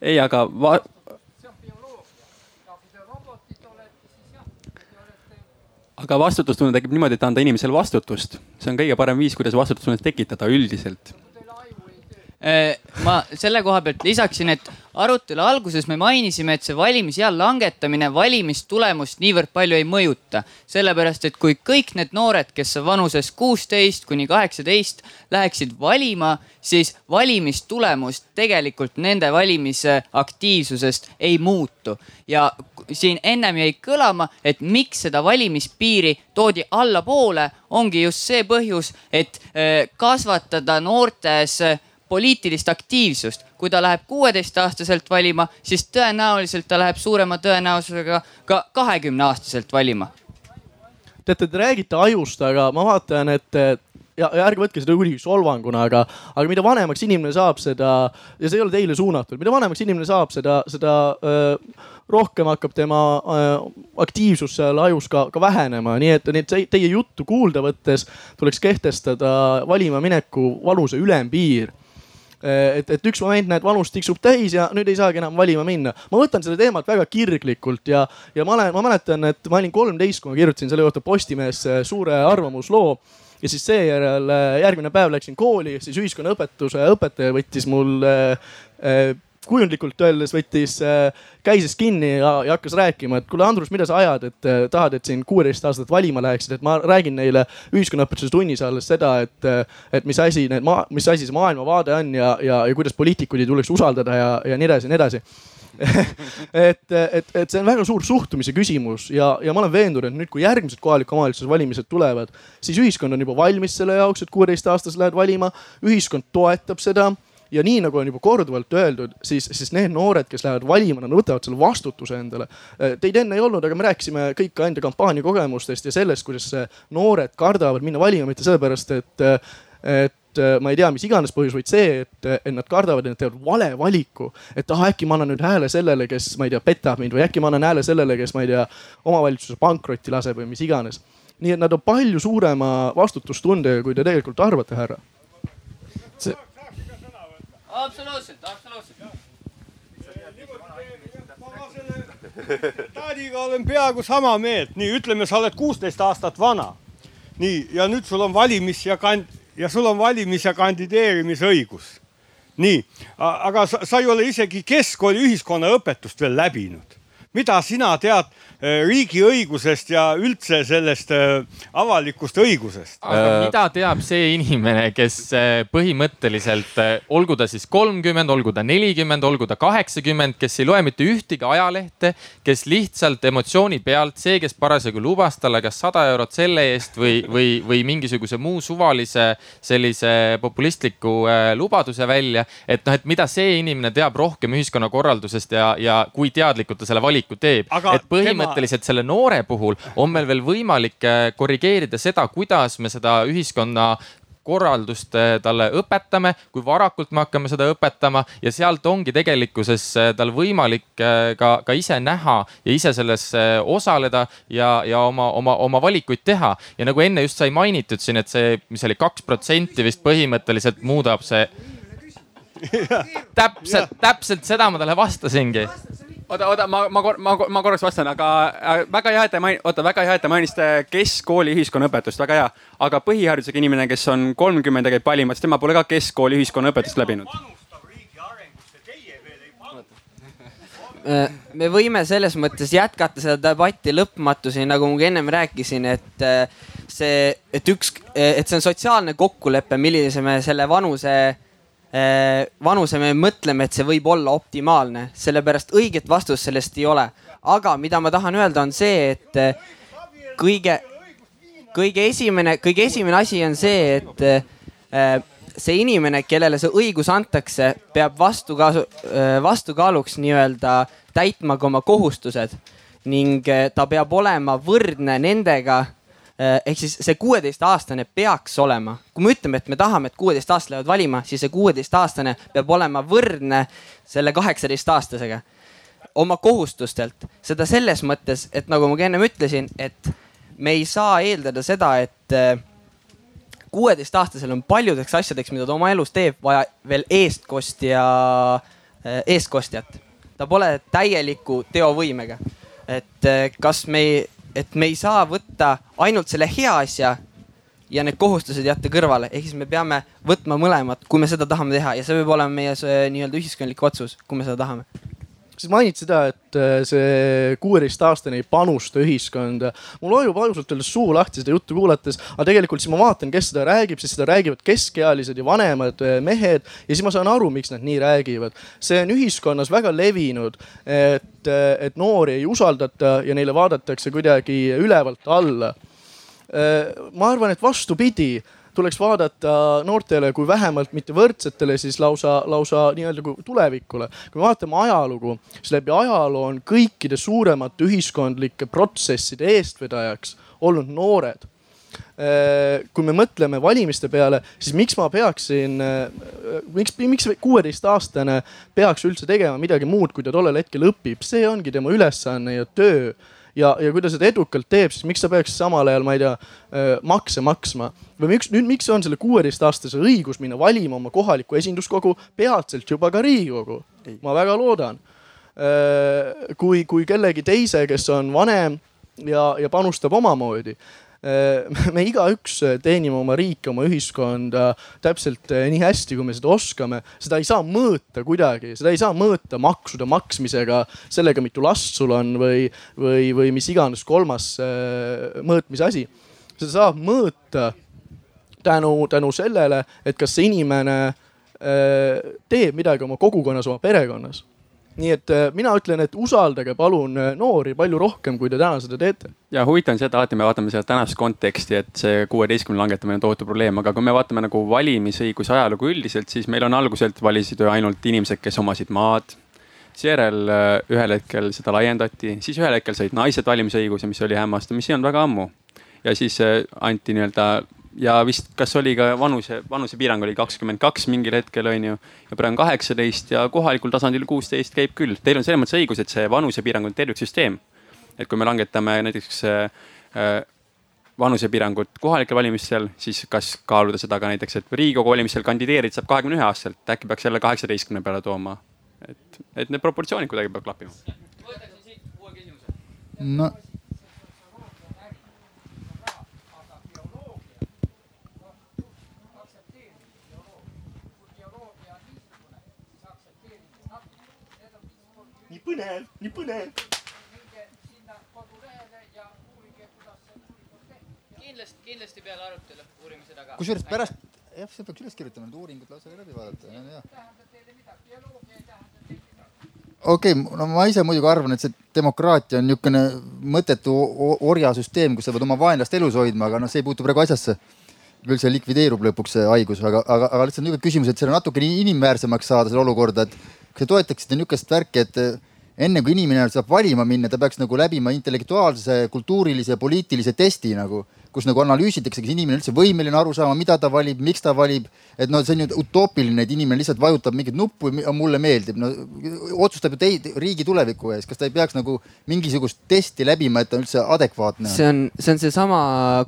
ei, aga va aga vastutustunne tekib niimoodi, et anda inimesele vastutust. see on kõige parem viis, kuidas vastutustunnet tekitada üldiselt. Äh, ma selle koha pealt lisaksin, et arutelu alguses me mainisime, et see valimisea langetamine valimistulemust niivõrd palju ei mõjuta. sellepärast, et kui kõik need noored, kes on vanuses kuusteist kuni kaheksateist, läheksid valima, siis valimistulemus tegelikult nende valimisaktiivsusest ei muutu. ja siin ennem jäi kõlama, et miks seda valimispiiri toodi allapoole, ongi just see põhjus, et äh, kasvatada noortes poliitilist aktiivsust. kui ta läheb kuueteistaastaselt valima, siis tõenäoliselt ta läheb suurema tõenäosusega ka kahekümne aastaselt valima. teate, te räägite ajust, aga ma vaatan, et ja, ja ärge võtke seda kuidagi solvanguna, aga, aga mida vanemaks inimene saab, seda ja see ei ole teile suunatud, mida vanemaks inimene saab, seda, seda öö, rohkem hakkab tema öö, aktiivsus seal ajus ka, ka vähenema, nii et, nii et teie juttu kuulda võttes tuleks kehtestada valima mineku vanuse ülempiir. Et, et üks moment näed, vanus tiksub täis ja nüüd ei saagi enam valima minna. ma võtan seda teemat väga kirglikult ja, ja ma olen, ma mäletan, et ma olin kolmteist, kui ma kirjutasin selle kohta Postimehesse suure arvamusloo ja siis seejärel järgmine päev läksin kooli, siis ühiskonnaõpetuse õpetaja võttis mul äh, kujundlikult öeldes võttis äh, käisest kinni ja, ja hakkas rääkima, et kuule, Andrus, mida sa ajad, et äh, tahad, et siin kuueteist aastat valima läheksid, et ma räägin neile ühiskonnaõpetuse tunnis alles seda, et, äh, et mis asi need, mis asi see maailmavaade on ja, ja, ja kuidas poliitikuid ei tuleks usaldada ja, ja nii edasi ja nii edasi et, et, et see on väga suur suhtumise küsimus ja, ja ma olen veendunud, et nüüd, kui järgmised kohaliku omavalitsuse valimised tulevad, siis ühiskond on juba valmis selle jaoks, et kuueteistaastased lähevad valima. ühiskond toetab seda ja nii nagu on juba korduvalt öeldud, siis, siis need noored, kes lähevad valima, nad võtavad selle vastutuse endale. Teid enne ei olnud, aga me rääkisime kõik ka enda kampaania kogemustest ja sellest, kuidas noored kardavad minna valima, mitte sellepärast, et, et ma ei tea, mis iganes põhjus, vaid see, et, et nad kardavad, et nad teevad vale valiku. et ah, äkki ma annan nüüd hääle sellele, kes, ma ei tea, petab mind või äkki ma annan hääle sellele, kes, ma ei tea, omavalitsuse pankrotti laseb või mis iganes. nii et nad on palju suurema vastutustundega, kui te tegelikult arvate, härra. see absoluutselt, absoluutselt. Taadiga olen peaaegu sama meelt, nii ütleme, sa oled kuusteist aastat vana. nii ja nüüd sul on valimis ja kand- ja sul on valimis ja kandideerimisõigus. nii, aga sa, sa ei ole isegi keskkooli ühiskonnaõpetust veel läbinud. mida sina tead riigiõigusest ja üldse sellest äh, avalikust õigusest. aga äh, mida teab see inimene, kes põhimõtteliselt, olgu ta siis kolmkümmend, olgu ta nelikümmend, olgu ta kaheksakümmend, kes ei loe mitte ühtegi ajalehte, kes lihtsalt emotsiooni pealt, see, kes parasjagu lubas talle kas sada eurot selle eest või, või, või mingisuguse muu suvalise sellise populistliku lubaduse välja. et noh, et mida see inimene teab rohkem ühiskonnakorraldusest ja, ja kui teadlikult ta selle valiku teeb. et põhimõtteliselt põhimõtteliselt selle noore puhul on meil veel võimalik äh, korrigeerida seda, kuidas me seda ühiskonna korraldust äh, talle õpetame, kui varakult me hakkame seda õpetama ja sealt ongi tegelikkuses äh, tal võimalik ka, ka ise näha ja ise selles osaleda ja, ja oma, oma, oma valikuid teha. ja nagu enne just sai mainitud siin, et see, mis oli kaks protsenti vist põhimõtteliselt muudab see. täpselt, täpselt seda ma talle vastasingi oota, oota, ma, ma, ma, ma korraks vastan, aga äh, väga hea, et te main-, oota, väga hea, et te mainisite keskkooli ühiskonnaõpetust, väga hea. aga põhiharidusega inimene, kes on kolmkümmend ja käib valimas, tema pole ka keskkooli ühiskonnaõpetust läbinud. Äh, me võime selles mõttes jätkata seda debatti lõpmatuseni, nagu ma ka ennem rääkisin, et äh, see, et üks, et see on sotsiaalne kokkulepe, millise me selle vanuse Äh, vanuse me mõtleme, et see võib olla optimaalne, sellepärast õiget vastust sellest ei ole. aga mida ma tahan öelda, on see, et äh, kõige, kõige esimene, kõige esimene asi on see, et äh, see inimene, kellele see õigus antakse, peab vastukaasu, vastukaaluks nii-öelda täitma ka oma kohustused ning ta peab olema võrdne nendega Äh, ehk siis see kuueteistaastane peaks olema, kui me ütleme, et me tahame, et kuueteistaastased lähevad valima, siis see kuueteistaastane peab olema võrdne selle kaheksateistaastasega oma kohustustelt. seda selles mõttes, et nagu ma ka ennem ütlesin, et me ei saa eeldada seda, et äh, kuueteistaastasel on paljudeks asjadeks, mida ta oma elus teeb, vaja veel eestkostja, äh, eestkostjat. ta pole täieliku teovõimega. et kas me ei et me ei saa võtta ainult selle hea asja ja need kohustused jätta kõrvale, ehk siis me peame võtma mõlemat, kui me seda tahame teha. Ja see peab olema meie nii-öelda ühiskondlik otsus, kui me seda tahame sa mainid seda, et äh, see kuueteistaastane ei panusta ühiskonda. mul vajub ausalt öeldes suu lahti seda juttu kuulates, aga tegelikult siis ma vaatan, kes seda räägib, siis seda räägivad keskealised ja vanemad äh, mehed ja siis ma saan aru, miks nad nii räägivad. see on ühiskonnas väga levinud, et, äh, et noori ei usaldata ja neile vaadatakse kuidagi ülevalt alla. ma arvan, et vastupidi tuleks vaadata noortele kui vähemalt mitte võrdsetele, siis lausa, lausa nii-öelda kui tulevikule. kui me vaatame ajalugu, siis läbi ajaloo on kõikide suuremate ühiskondlike protsesside eestvedajaks olnud noored. Äh, kui me mõtleme valimiste peale, siis miks ma peaksin, äh, miks, miks kuueteistaastane peaks üldse tegema midagi muud, kui ta tollel hetkel õpib, see ongi tema ülesanne ja töö ja, ja kui ta seda edukalt teeb, siis miks ta peaks samal ajal, ma ei tea, makse maksma või miks nüüd, miks on selle kuueteistaastase õigus minna valima oma kohalikku esinduskogu, peatselt juba ka riigikogu? ma väga loodan. kui, kui kellegi teise, kes on vanem ja, ja panustab omamoodi Äh, me igaüks teenime oma riiki, oma ühiskonda täpselt äh, nii hästi, kui me seda oskame. seda ei saa mõõta kuidagi, seda ei saa mõõta maksude maksmisega, sellega, mitu last sul on või, või, või mis iganes kolmas äh, mõõtmise asi. seda saab mõõta tänu, tänu sellele, et kas see inimene teeb midagi oma kogukonnas, oma perekonnas nii et äh, mina ütlen, et usaldage palun äh, noori palju rohkem, kui te täna seda teete. ja huvitav on see, et alati me vaatame seda tänast konteksti, et see kuueteistkümne langetamine on tohutu probleem, aga kui me vaatame nagu valimisõiguse ajalugu üldiselt, siis meil on alguselt valisid ju ainult inimesed, kes omasid maad. seejärel äh, ühel hetkel seda laiendati, siis ühel hetkel said naised valimisõiguse, mis oli hämmastav, mis ei olnud väga ammu. ja siis anti nii-öelda ja vist, kas oli ka vanuse, vanusepiirang oli kakskümmend kaks mingil hetkel on ju. ja praegu on kaheksateist ja kohalikul tasandil kuusteist käib küll. Teil on selles mõttes õigus, et see vanusepiirang on terviksüsteem. et kui me langetame näiteks äh, äh, vanusepiirangut kohalikel valimistel, siis kas kaaluda seda ka näiteks, et riigikogu valimistel kandideerida saab kahekümne ühe aastaselt, äkki peaks jälle kaheksateistkümne peale tooma. et, et need proportsioonid kuidagi peavad klappima. võtaksin siit uue küsimuse. no põnev, nii põnev. kindlasti, kindlasti peale arutelu uurime seda ka. kusjuures pärast, jah, see peaks üles kirjutama, need uuringud lausa läbi vaadata, jah. okei okay,, no ma ise muidugi arvan, et see demokraatia on niisugune mõttetu orjasüsteem, kus sa pead oma vaenlast elus hoidma, aga noh, see ei puutu praegu asjasse küll see likvideerub lõpuks see haigus, aga, aga, aga lihtsalt niisugune küsimus, et selle natukene inimväärsemaks saada seda olukorda, et kas te toetaksite niisugust värki, et enne kui inimene saab valima minna, ta peaks nagu läbima intellektuaalse, kultuurilise, poliitilise testi nagu, kus nagu analüüsitakse, kas inimene üldse võimeline aru saama, mida ta valib, miks ta valib. et noh, see on ju utoopiline, et inimene lihtsalt vajutab mingit nuppu mulle meeldib, no otsustab ju teid riigi tuleviku ees, kas ta ei peaks nagu mingisugust testi läbima, et ta üldse adekvaatne on? see on, see on seesama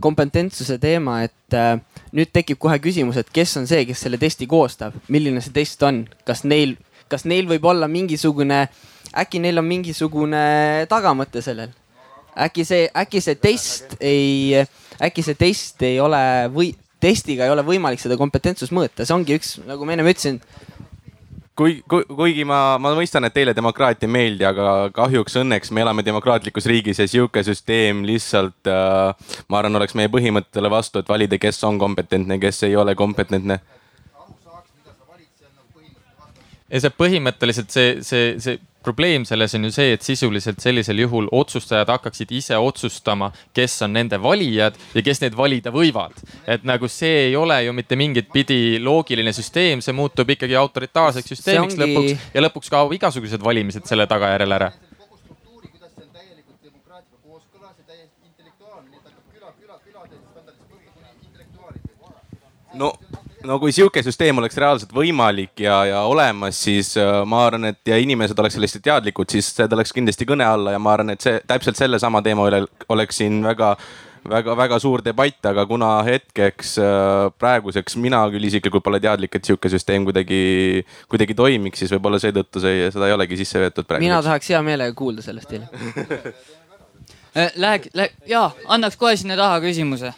kompetentsuse teema, et äh, nüüd tekib kohe küsimus, et kes on see, kes selle testi koostab, milline see test on, kas neil, kas neil võib olla mingisugune äkki neil on mingisugune tagamõte sellel. äkki see, äkki see test ei, äkki see test ei ole või testiga ei ole võimalik seda kompetentsust mõõta, see ongi üks, nagu ma ennem ütlesin kui, kui, kuigi ma, ma mõistan, et teile demokraatia ei meeldi, aga kahjuks õnneks me elame demokraatlikus riigis ja sihuke süsteem lihtsalt äh,, ma arvan, oleks meie põhimõttele vastu, et valida, kes on kompetentne, kes ei ole kompetentne. Ja see põhimõtteliselt see, see, see probleem selles on ju see, et sisuliselt sellisel juhul otsustajad hakkaksid ise otsustama, kes on nende valijad ja kes neid valida võivad. et nagu see ei ole ju mitte mingit pidi loogiline süsteem, see muutub ikkagi autoritaarseks süsteemiks ongi... lõpuks ja lõpuks kaob igasugused valimised selle tagajärjel ära no no kui sihuke süsteem oleks reaalselt võimalik ja, ja olemas, siis äh, ma arvan, et ja inimesed oleks sellest teadlikud, siis see tuleks kindlasti kõne alla ja ma arvan, et see täpselt sellesama teema üle oleks siin väga väga-väga suur debatt, aga kuna hetkeks äh, praeguseks mina küll isiklikult pole teadlik, et sihuke süsteem kuidagi, kuidagi toimiks, siis võib-olla seetõttu see, seda ei olegi sisse võetud praegu. mina tahaks hea meelega kuulda sellest teile Läheks, läheks, jaa, annaks kohe sinna taha küsimuse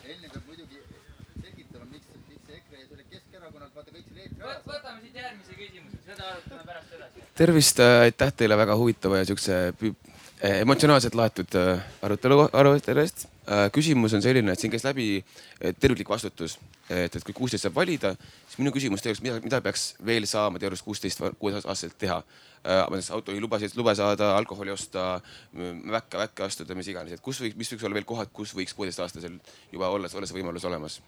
tervist, äh, aitäh teile väga huvitava ja siukse äh, emotsionaalselt laetud äh, arutelu, arutelu eest. küsimus on selline, et siin käis läbi terviklik vastutus, et, et kui kuusteist saab valida, siis minu küsimus teile, mida, mida peaks veel saama teie arust kuusteist, kuueteistaastaselt teha? autojuhilubasid, lube saada, alkoholi osta, väkke, väkke astuda, mis iganes, et kus võiks, mis võiks olla veel kohad, kus võiks kuueteistaastasel juba olla, olla see võimalus olemas?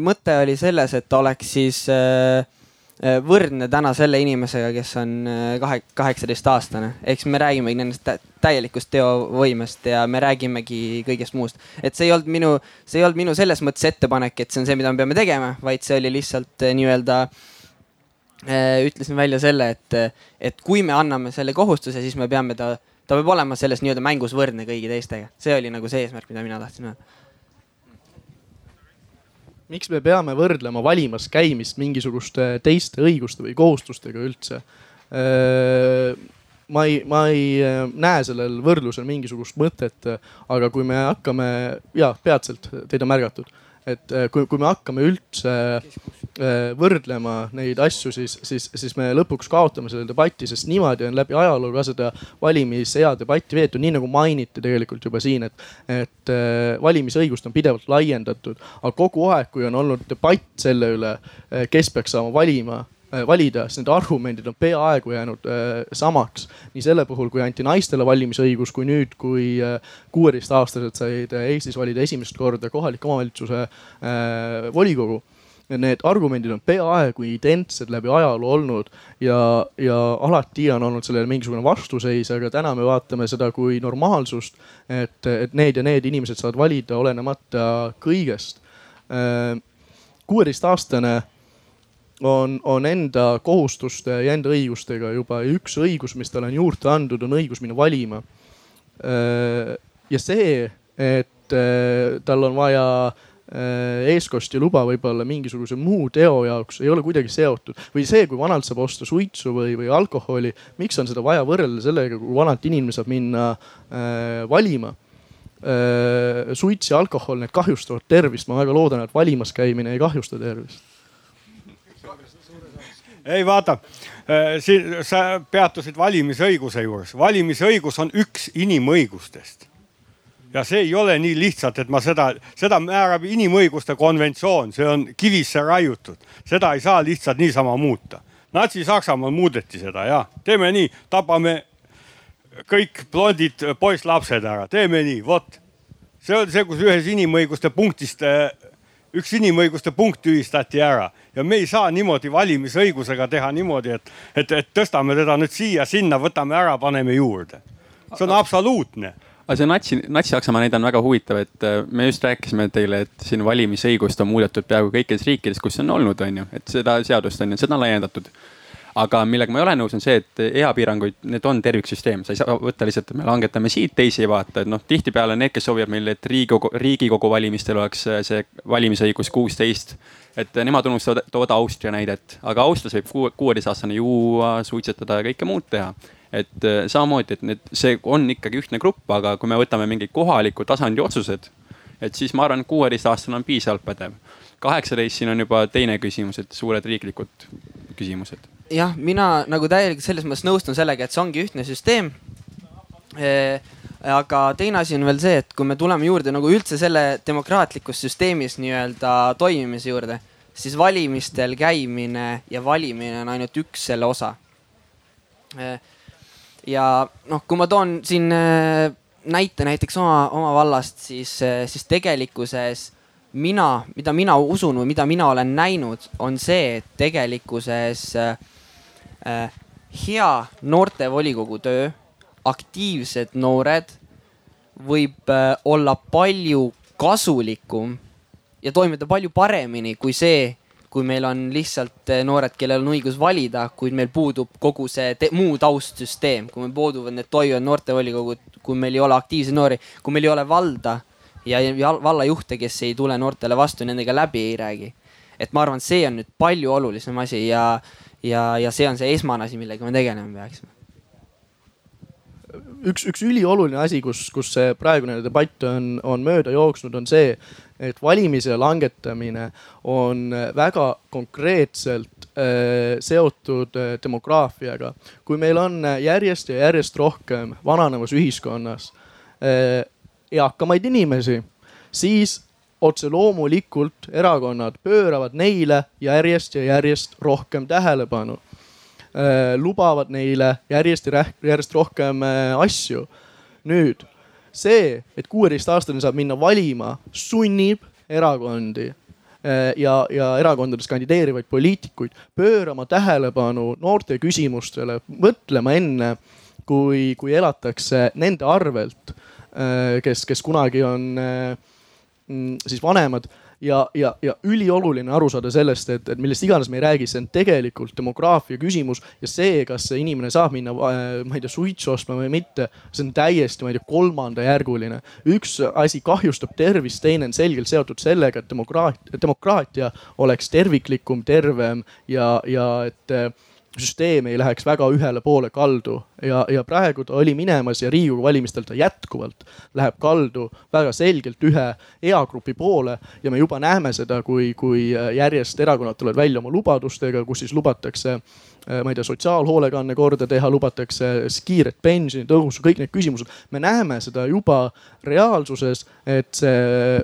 mõte oli selles, et oleks siis äh Äh, võrdne täna selle inimesega, kes on äh, kahe, kaheksateistaastane. eks me räägimegi nendest täielikust teovõimest ja me räägimegi kõigest muust. et see ei olnud minu, see ei olnud minu selles mõttes ettepanek, et see on see, mida me peame tegema, vaid see oli lihtsalt äh, nii-öelda ütlesin välja selle, et, et kui me anname selle kohustuse, siis me peame ta ta peab olema selles nii-öelda mängus võrdne kõigi teistega, see oli nagu see eesmärk, mida mina tahtsin öelda miks me peame võrdlema valimas käimist mingisuguste teiste õiguste või kohustustega üldse? ma ei, ma ei näe sellel võrdlusel mingisugust mõtet, aga kui me hakkame, ja peatselt teid on märgatud et äh, kui, kui me hakkame üldse äh, võrdlema neid asju, siis, siis, siis me lõpuks kaotame selle debati, sest niimoodi on läbi ajaloo ka seda valimisea debatti veetud, nii nagu mainiti tegelikult juba siin, et, et äh, valimisõigust on pidevalt laiendatud. aga kogu aeg, kui on olnud debatt selle üle, kes peaks saama valima valida, siis need argumendid on peaaegu jäänud äh, samaks. nii selle puhul, kui anti naistele valimisõigus, kui nüüd, kui äh, kuueteistaastased said Eestis valida esimest korda kohaliku omavalitsuse volikogu need argumendid on peaaegu identsed läbi ajaloo olnud ja, ja alati on olnud sellele mingisugune vastuseis, aga täna me vaatame seda kui normaalsust. et, et need ja need inimesed saavad valida olenemata kõigest. kuueteistaastane on, on enda kohustuste ja enda õigustega juba üks õigus, mis talle on juurde antud, on õigus minna valima. Äh, ja see, et äh, tal on vaja äh, eestkosti luba võib-olla mingisuguse muu teo jaoks ei ole kuidagi seotud või see, kui vanalt saab osta suitsu või, või alkoholi, miks on seda vaja võrrelda sellega, kui vanalt inimene saab minna äh, valima äh,. suits ja alkohol, need kahjustavad tervist, ma väga loodan, et valimas käimine ei kahjusta tervist ei vaata, äh, siin sa peatusid valimisõiguse juures. valimisõigus on üks inimõigustest. ja see ei ole nii lihtsalt, et ma seda, seda määrab inimõiguste konventsioon, see on kivisse raiutud, seda ei saa lihtsalt niisama muuta. Natsi-Saksamaal muudeti seda ja teeme nii, tapame kõik blondid poisslapsed ära, teeme nii, vot. see oli see, kus ühes inimõiguste punktist äh, üks inimõiguste punkt tühistati ära ja me ei saa niimoodi valimisõigusega teha niimoodi, et, et, et tõstame teda nüüd siia-sinna, võtame ära, paneme juurde. see on absoluutne. Aga see natsi, Natsi-Saksamaa näide on väga huvitav, et äh, me just rääkisime teile, et siin valimisõigust on muudetud peaaegu kõikides riikides, kus see on olnud, on ju, et seda seadust on ju, seda on laiendatud. Aga millega ma ei ole nõus, on see, et eapiiranguid, need on terviksüsteem, sa ei saa võtta lihtsalt, me langetame siit, teisi ei vaata, et noh, tihtipeale need, kes soovivad meil, et Riigikogu, Riigikogu valimistel oleks äh, see valimisõigus kuusteist. Et nemad unustavad toodi Austria näidet, aga Austrias võib kuueteistaastane juua, suitsetada ja kõike muud teha. Et äh, samamoodi, et need, see on ikkagi ühtne grupp, aga kui me võtame mingid kohaliku tasandi otsused, et siis ma arvan, kuueteistaastane on piisavalt pädev. kaheksateist, siin on juba teine küsimus, et suured riiklikud küsimused. Jah, mina nagu täielikult selles mõttes nõustun sellega, et see ongi ühtne süsteem. E aga teine asi on veel see, et kui me tuleme juurde nagu üldse selle demokraatlikus süsteemis nii-öelda toimimise juurde, siis valimistel käimine ja valimine on ainult üks selle osa. ja noh, kui ma toon siin näite näiteks oma, oma vallast, siis, siis tegelikkuses mina, mida mina usun või mida mina olen näinud, on see, et tegelikkuses äh, Äh, hea noortevolikogu töö, aktiivsed noored võib äh, olla palju kasulikum ja toimida palju paremini kui see, kui meil on lihtsalt äh, noored, kellel on õigus valida, kuid meil puudub kogu see muu taustsüsteem, kui meil puuduvad need toimivad noortevolikogud, kui meil ei ole aktiivseid noori, kui meil ei ole valda ja, ja vallajuhte, kes ei tule noortele vastu, nendega läbi ei räägi. et ma arvan, see on nüüd palju olulisem asi ja ja, ja see on see esmane asi, millega me tegelema peaksime üks, üks ülioluline asi, kus, kus see praegune debatt on, on mööda jooksnud, on see, et valimise langetamine on väga konkreetselt äh, seotud äh, demograafiaga. kui meil on järjest ja järjest rohkem vananevas ühiskonnas äh, eakamaid inimesi, siis otse loomulikult erakonnad pööravad neile järjest ja järjest rohkem tähelepanu äh,. lubavad neile järjest ja järjest rohkem äh, asju. nüüd see, et kuueteistaastane saab minna valima, sunnib erakondi äh, ja, ja erakondades kandideerivaid poliitikuid pöörama tähelepanu noorte küsimustele, mõtlema enne, kui, kui elatakse nende arvelt, äh, kes, kes kunagi on äh, Mm, siis vanemad ja, ja, ja ülioluline aru saada sellest, et, et millest iganes me ei räägi, see on tegelikult demograafia küsimus ja see, kas see inimene saab minna, äh, ma ei tea, suitsu ostma või mitte, see on täiesti, ma ei tea, kolmandajärguline. üks asi kahjustab tervist, teine on selgelt seotud sellega, et demokraatia, demokraatia oleks terviklikum, tervem ja, ja et süsteem ei läheks väga ühele poole kaldu ja, ja praegu ta oli minemas ja Riigikogu valimistel ta jätkuvalt läheb kaldu väga selgelt ühe eagrupi poole. ja me juba näeme seda, kui, kui järjest erakonnad tulevad välja oma lubadustega, kus siis lubatakse äh, ma ei tea, sotsiaalhoolekanne korda teha, lubatakse kiiret pensionitõusu, kõik need küsimused. me näeme seda juba reaalsuses, et see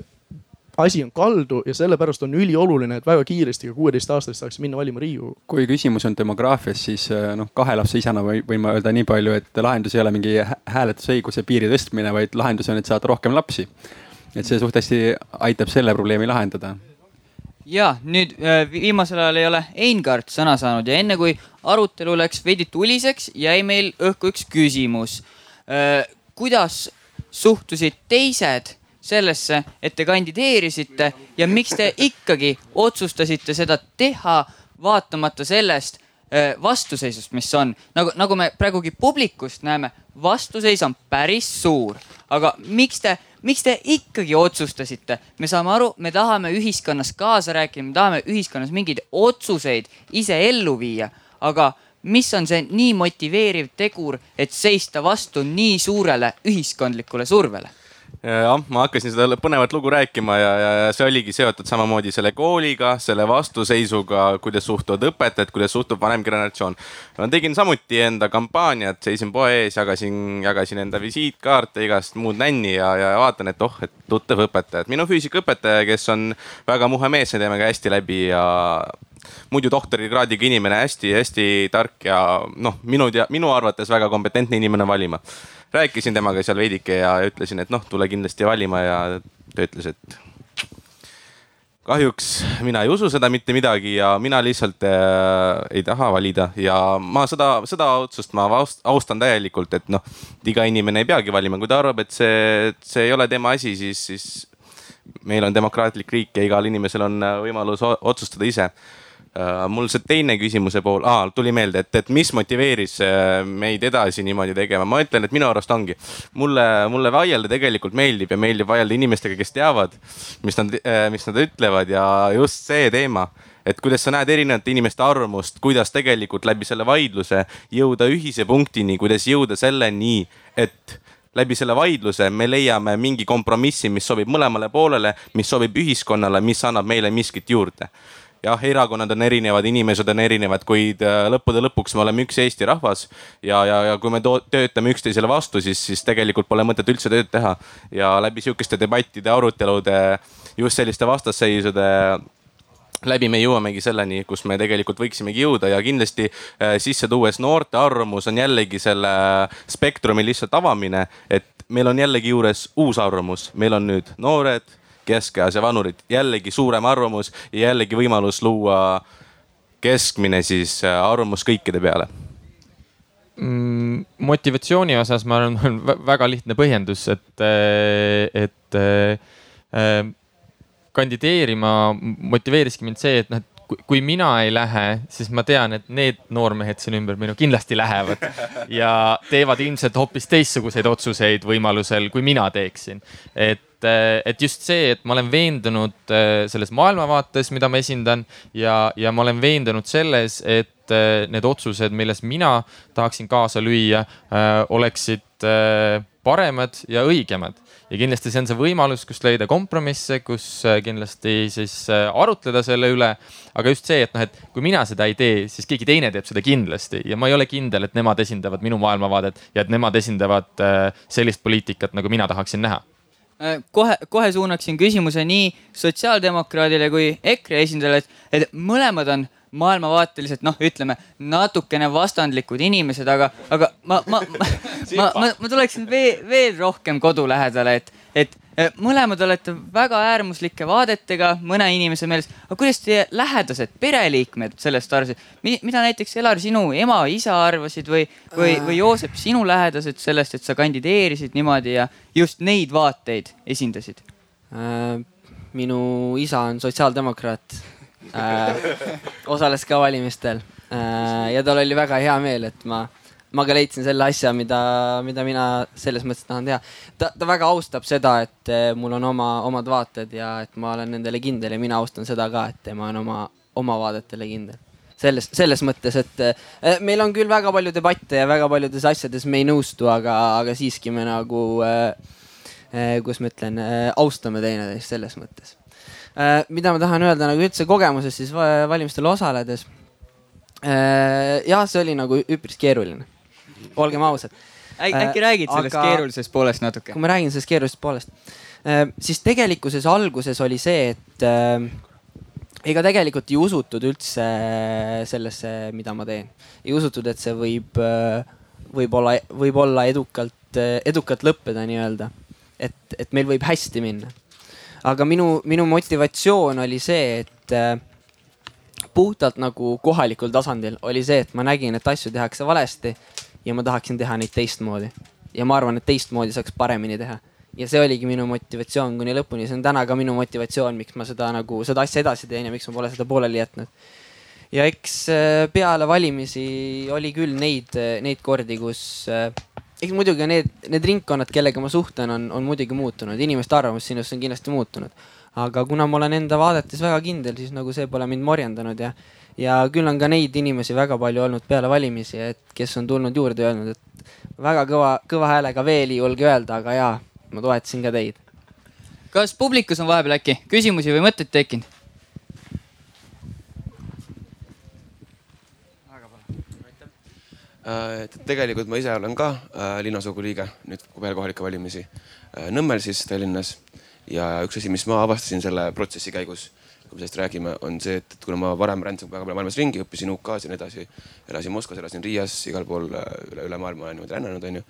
asi on kaldu ja sellepärast on ülioluline, et väga kiiresti ka kuueteistaastased saaksid minna valima Riigikogu. kui küsimus on demograafias, siis äh, noh, kahe lapse isana või võin ma öelda nii palju, et lahendus ei ole mingi hääletusõiguse piiri tõstmine, vaid lahendus on, et saada rohkem lapsi. et see suht hästi aitab selle probleemi lahendada ja nüüd äh, viimasel ajal ei ole Einkaart sõna saanud ja enne kui arutelu läks veidi tuliseks, jäi meil õhku üks küsimus. Äh, kuidas suhtusid teised sellesse, et te kandideerisite ja miks te ikkagi otsustasite seda teha, vaatamata sellest äh, vastuseisust, mis on. nagu, nagu me praegugi publikust näeme, vastuseis on päris suur. aga miks te, miks te ikkagi otsustasite? me saame aru, me tahame ühiskonnas kaasa rääkida, me tahame ühiskonnas mingeid otsuseid ise ellu viia, aga mis on see nii motiveeriv tegur, et seista vastu nii suurele ühiskondlikule survele jah, ma hakkasin seda põnevat lugu rääkima ja, ja, ja see oligi seotud samamoodi selle kooliga, selle vastuseisuga, kuidas suhtuvad õpetajad, kuidas suhtub vanem generatsioon. ma tegin samuti enda kampaaniat, seisin poe ees, jagasin, jagasin enda visiitkaarte, igast muud nänni ja, ja vaatan, et oh, et tuttav õpetaja, et minu füüsikaõpetaja, kes on väga muhe mees, see teeme ka hästi läbi ja muidu doktorikraadiga inimene hästi,, hästi-hästi tark ja noh, minu tea-, minu arvates väga kompetentne inimene valima. Rääkisin temaga seal veidike ja ütlesin, et noh, tule kindlasti valima ja ta ütles, et kahjuks mina ei usu seda mitte midagi ja mina lihtsalt äh, ei taha valida. Ja ma seda, seda otsust ma austan täielikult, et noh, iga inimene ei peagi valima, kui ta arvab, et see, see ei ole tema asi, siis, siis meil on demokraatlik riik ja igal inimesel on võimalus otsustada ise. Äh, mul see teine küsimuse pool ah,, tuli meelde, et, et mis motiveeris äh, meid edasi niimoodi tegema, ma ütlen, et minu arust ongi. mulle, mulle vaielda tegelikult meeldib ja meeldib vaielda inimestega, kes teavad, mis nad, äh, mis nad ütlevad ja just see teema et kuidas sa näed erinevate inimeste arvamust, kuidas tegelikult läbi selle vaidluse jõuda ühise punktini, kuidas jõuda selleni, et läbi selle vaidluse me leiame mingi kompromissi, mis sobib mõlemale poolele, mis sobib ühiskonnale, mis annab meile miskit juurde jah, erakonnad on erinevad, inimesed on erinevad, kuid äh, lõppude lõpuks me oleme üks Eesti rahvas. ja, ja, ja kui me töötame üksteisele vastu, siis, siis tegelikult pole mõtet üldse tööd teha. ja läbi sihukeste debattide, arutelude, just selliste vastasseisude läbi me jõuamegi selleni, kus me tegelikult võiksimegi jõuda ja kindlasti äh, sisse tuues noorte arvamus on jällegi selle spektrumi lihtsalt avamine, et meil on jällegi juures uus arvamus, meil on nüüd noored keskeas ja vanurid, jällegi suurem arvamus ja jällegi võimalus luua keskmine siis äh, arvamus kõikide peale mm,? motivatsiooni osas ma arvan, on väga lihtne põhjendus, et, äh, et äh, kandideerima motiveeriski mind see, et noh, et kui mina ei lähe, siis ma tean, et need noormehed siin ümber minu kindlasti lähevad ja teevad ilmselt hoopis teistsuguseid otsuseid võimalusel, kui mina teeksin. et et, eh, just see, et ma olen veendunud eh, selles maailmavaates, mida ma esindan ja, ja ma olen veendunud selles, et eh, need otsused, milles mina tahaksin kaasa lüüa, oleksid paremad ja õigemad. Ja kindlasti see on see võimalus, kus leida kompromisse, kus kindlasti siis arutleda selle üle. aga just see, et noh, et kui mina seda ei tee, siis keegi teine teeb seda kindlasti. Ja ma ei ole kindel, et nemad esindavad minu maailmavaadet ja et nemad esindavad sellist poliitikat, nagu mina tahaksin näha. Äh, kohe, kohe suunaksin küsimuse nii sotsiaaldemokraadile kui EKRE esindajale, et mõlemad on maailmavaateliselt noh, ütleme natukene vastandlikud inimesed, aga, aga ma, ma, ma, ma, ma, ma tuleksin veel, veel rohkem kodu lähedale, et, et mõlemad olete väga äärmuslike vaadetega mõne inimese meelest, aga kuidas teie lähedased pereliikmed sellest arvasid, mida näiteks Elar sinu ema-isa arvasid või, või, või Joosep sinu lähedased sellest, et sa kandideerisid niimoodi ja just neid vaateid esindasid? Äh, minu isa on sotsiaaldemokraat. Osales ka valimistel äh, ja tal oli väga hea meel, et ma, ma ka leidsin selle asja, mida, mida mina selles mõttes tahan teha. ta, ta väga austab seda, et äh, mul on oma, omad vaated ja et ma olen nendele kindel ja mina austan seda ka, et tema on oma, oma vaadetele kindel selles, selles mõttes, et äh, meil on küll väga palju debatte ja väga paljudes asjades me ei nõustu, aga, aga siiski me nagu äh, äh, kuidas ma ütlen äh,, austame teineteist selles mõttes äh,. Mida ma tahan öelda nagu üldse kogemusest siis valimistel osaledes äh,. jah, see oli nagu üpris keeruline, olgem ausad. äkki räägid sellest aga, keerulisest poolest natuke? kui ma räägin sellest keerulisest poolest äh,, siis tegelikkuses alguses oli see, et äh, ega tegelikult ei usutud üldse sellesse, mida ma teen. ei usutud, et see võib, võib olla, võib olla edukalt, edukalt lõppeda nii-öelda. et, et meil võib hästi minna. Aga minu, minu motivatsioon oli see, et puhtalt nagu kohalikul tasandil oli see, et ma nägin, et asju tehakse valesti ja ma tahaksin teha neid teistmoodi. ja ma arvan, et teistmoodi saaks paremini teha ja see oligi minu motivatsioon kuni lõpuni, see on täna ka minu motivatsioon, miks ma seda nagu seda asja edasi teen ja miks ma pole seda pooleli jätnud. ja eks äh, peale valimisi oli küll neid, äh, neid kordi, kus äh, eks muidugi need, need ringkonnad, kellega ma suhtlen, on, on muidugi muutunud, inimeste arvamus sinust on kindlasti muutunud. aga kuna ma olen enda vaadetes väga kindel, siis nagu see pole mind morjendanud ja, ja küll on ka neid inimesi väga palju olnud peale valimisi, et kes on tulnud juurde ja öelnud, et väga kõva, kõva häälega veel ei julge öelda, aga jaa ma toetasin ka teid. kas publikus on vahepeal äkki küsimusi või mõtteid tekkinud? Äh, et tegelikult ma ise olen ka äh, linnasugu liige nüüd peale kohalikke valimisi äh, Nõmmel siis Tallinnas. ja üks asi, mis ma avastasin selle protsessi käigus, kui me sellest räägime, on see, et kuna ma varem rändasin väga palju maailmas ringi, õppisin UK-s ja nii edasi, elasin Moskvas, elasin Riias, igal pool üle, üle maailma olen niimoodi rännanud, onju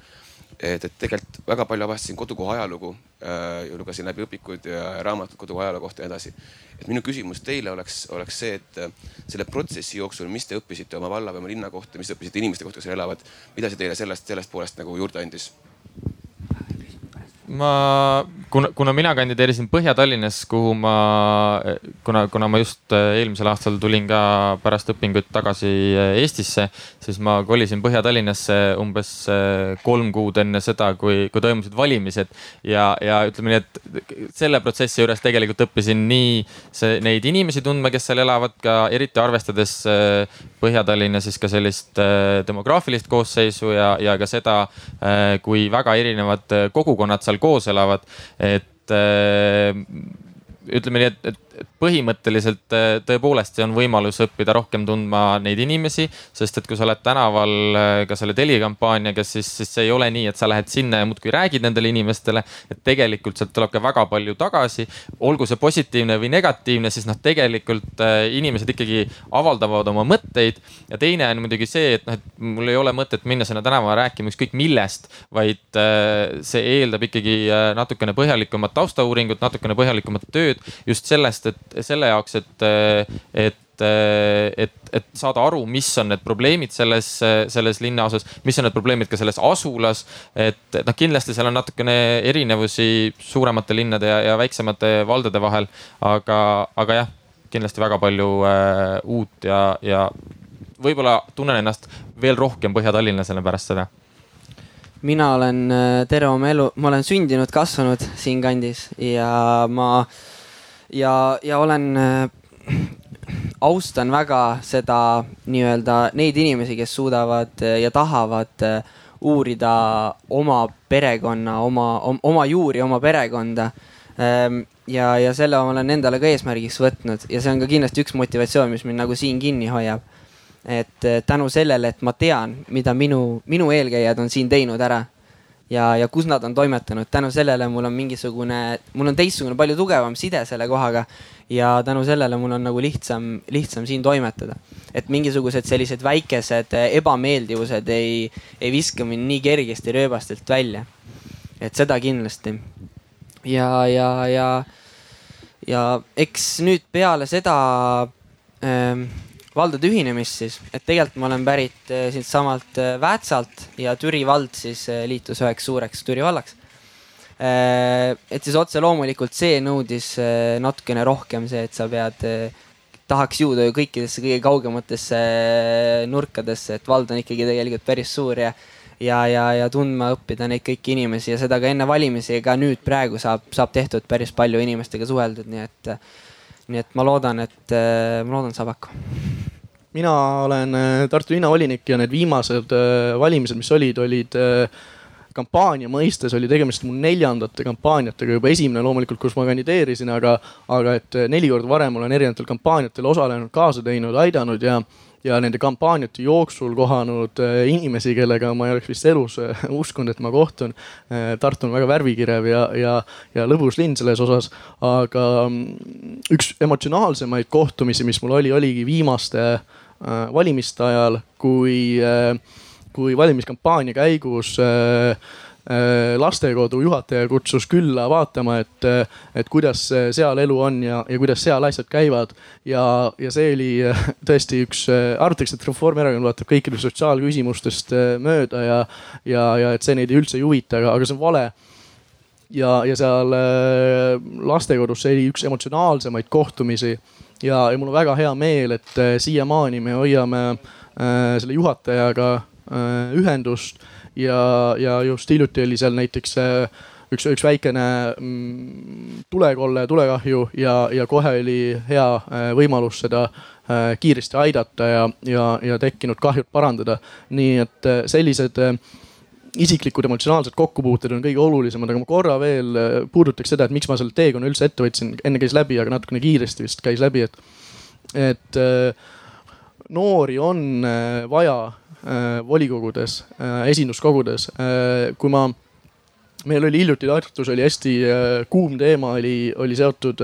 et, et tegelikult väga palju avastasin kodukoha ajalugu äh, lugesin läbi õpikud ja raamatud kodukoha ajaloo kohta ja nii edasi. et minu küsimus teile oleks, oleks see, et äh, selle protsessi jooksul, mis te õppisite oma valla või oma linna kohta, mis te õppisite inimeste kohta, kes seal elavad, mida see teile sellest, sellest poolest nagu juurde andis? Ma, kuna, kuna mina kandideerisin Põhja-Tallinnas, kuhu ma, kuna, kuna ma just äh, eelmisel aastal tulin ka pärast õpinguid tagasi äh, Eestisse, siis ma kolisin Põhja-Tallinnasse umbes äh, kolm kuud enne seda, kui, kui toimusid valimised. ja, ja ütleme nii, et selle protsessi juures tegelikult õppisin nii see, neid inimesi tundma, kes seal elavad, ka eriti arvestades Põhja-Tallinna siis ka sellist demograafilist koosseisu ja, ja ka seda, kui väga erinevad kogukonnad seal koos elavad, et äh, ütleme nii, et, et põhimõtteliselt äh, tõepoolest see on võimalus õppida rohkem tundma neid inimesi, sest et kui sa oled tänaval äh, ka selle telikampaaniaga, siis, siis see ei ole nii, et sa lähed sinna ja muudkui räägid nendele inimestele. et tegelikult sealt tuleb ka väga palju tagasi, olgu see positiivne või negatiivne, siis noh, tegelikult äh, inimesed ikkagi avaldavad oma mõtteid. ja teine on muidugi see, et noh, et mul ei ole mõtet minna sinna tänavale rääkima ükskõik millest, vaid see eeldab ikkagi natukene põhjalikumat taustauuringut, natukene põhjalikumat tööd just sellest sellepärast, et selle jaoks, et, et et, et saada aru, mis on need probleemid selles, selles linnaosas, mis on need probleemid ka selles asulas. et noh, kindlasti seal on natukene erinevusi suuremate linnade ja, ja väiksemate valdade vahel, aga, aga jah, kindlasti väga palju äh, uut ja, ja võib-olla tunnen ennast veel rohkem Põhja-Tallinlasena pärast seda mina olen äh, terve oma elu, ma olen sündinud, kasvanud siinkandis ja ma äh, ja, ja olen äh,, austan väga seda nii-öelda neid inimesi, kes suudavad äh, ja tahavad äh, uurida oma perekonna, oma, oma juuri, oma perekonda ähm,. ja, ja selle ma olen endale ka eesmärgiks võtnud ja see on ka kindlasti üks motivatsioon, mis mind nagu siin kinni hoiab. et äh, tänu sellele, et ma tean, mida minu, minu eelkäijad on siin teinud ära ja, ja kus nad on toimetanud. tänu sellele mul on mingisugune, mul on teistsugune, palju tugevam side selle kohaga ja tänu sellele mul on nagu lihtsam, lihtsam siin toimetada. et mingisugused sellised väikesed ebameeldivused ei, ei viska mind nii kergesti rööbastelt välja. et seda kindlasti. ja, ja, ja, ja eks nüüd peale seda ähm, valdade ühinemist siis, et tegelikult ma olen pärit äh, siitsamalt äh, Väätsalt ja Türi vald siis äh, liitus üheks suureks Türi vallaks. et siis otse loomulikult see nõudis natukene rohkem see, et sa pead, tahaks jõuda ju kõikidesse kõige kaugematesse nurkadesse, et vald on ikkagi tegelikult päris suur ja ja, ja, ja tundma õppida neid kõiki inimesi ja seda ka enne valimisi, ka nüüd praegu saab, saab tehtud päris palju inimestega suheldud, nii et, nii et ma loodan, et ma loodan, saab hakkama. Mina olen Tartu linnavolinik ja need viimased valimised, mis olid, olid kampaania mõistes oli tegemist mul neljandate kampaaniatega, juba esimene loomulikult, kus ma kandideerisin, aga, aga et neli korda varem olen erinevatel kampaaniatel osalenud, kaasa teinud, aidanud ja ja nende kampaaniate jooksul kohanud äh, inimesi, kellega ma ei oleks vist elus äh, uskunud, et ma kohtun. Äh, Tartu on väga värvikirev ja, ja, ja lõbus linn selles osas, aga mm, üks emotsionaalsemaid kohtumisi, mis mul oli, oligi viimaste valimiste ajal, kui, kui valimiskampaania käigus Äh, lastekodu juhataja kutsus külla vaatama, et, et kuidas seal elu on ja, ja kuidas seal asjad käivad. ja, ja see oli äh, tõesti üks, äh, arvatakse, et Reformierakond vaatab kõikidest sotsiaalküsimustest mööda ja, ja, ja et see neid üldse ei huvita, aga, aga see on vale ja, ja seal lastekodus see oli üks emotsionaalsemaid kohtumisi ja, ja mul on väga hea meel, et siiamaani me hoiame äh, selle juhatajaga äh, ühendust ja, ja just hiljuti oli seal näiteks äh, üks, üks väikene mm, tulekolle, tulekahju ja, ja kohe oli hea äh, võimalus seda äh, kiiresti aidata ja, ja, ja tekkinud kahjud parandada. nii et sellised isiklikud emotsionaalsed kokkupuuted on kõige olulisemad, aga ma korra veel puudutaks seda, et miks ma selle teekonna üldse ette võtsin, enne käis läbi, aga natukene kiiresti vist käis läbi, et, et noori on vaja volikogudes, äh, esinduskogudes. Äh, kui ma, meil oli hiljuti Tartus oli hästi kuum teema, oli, oli seotud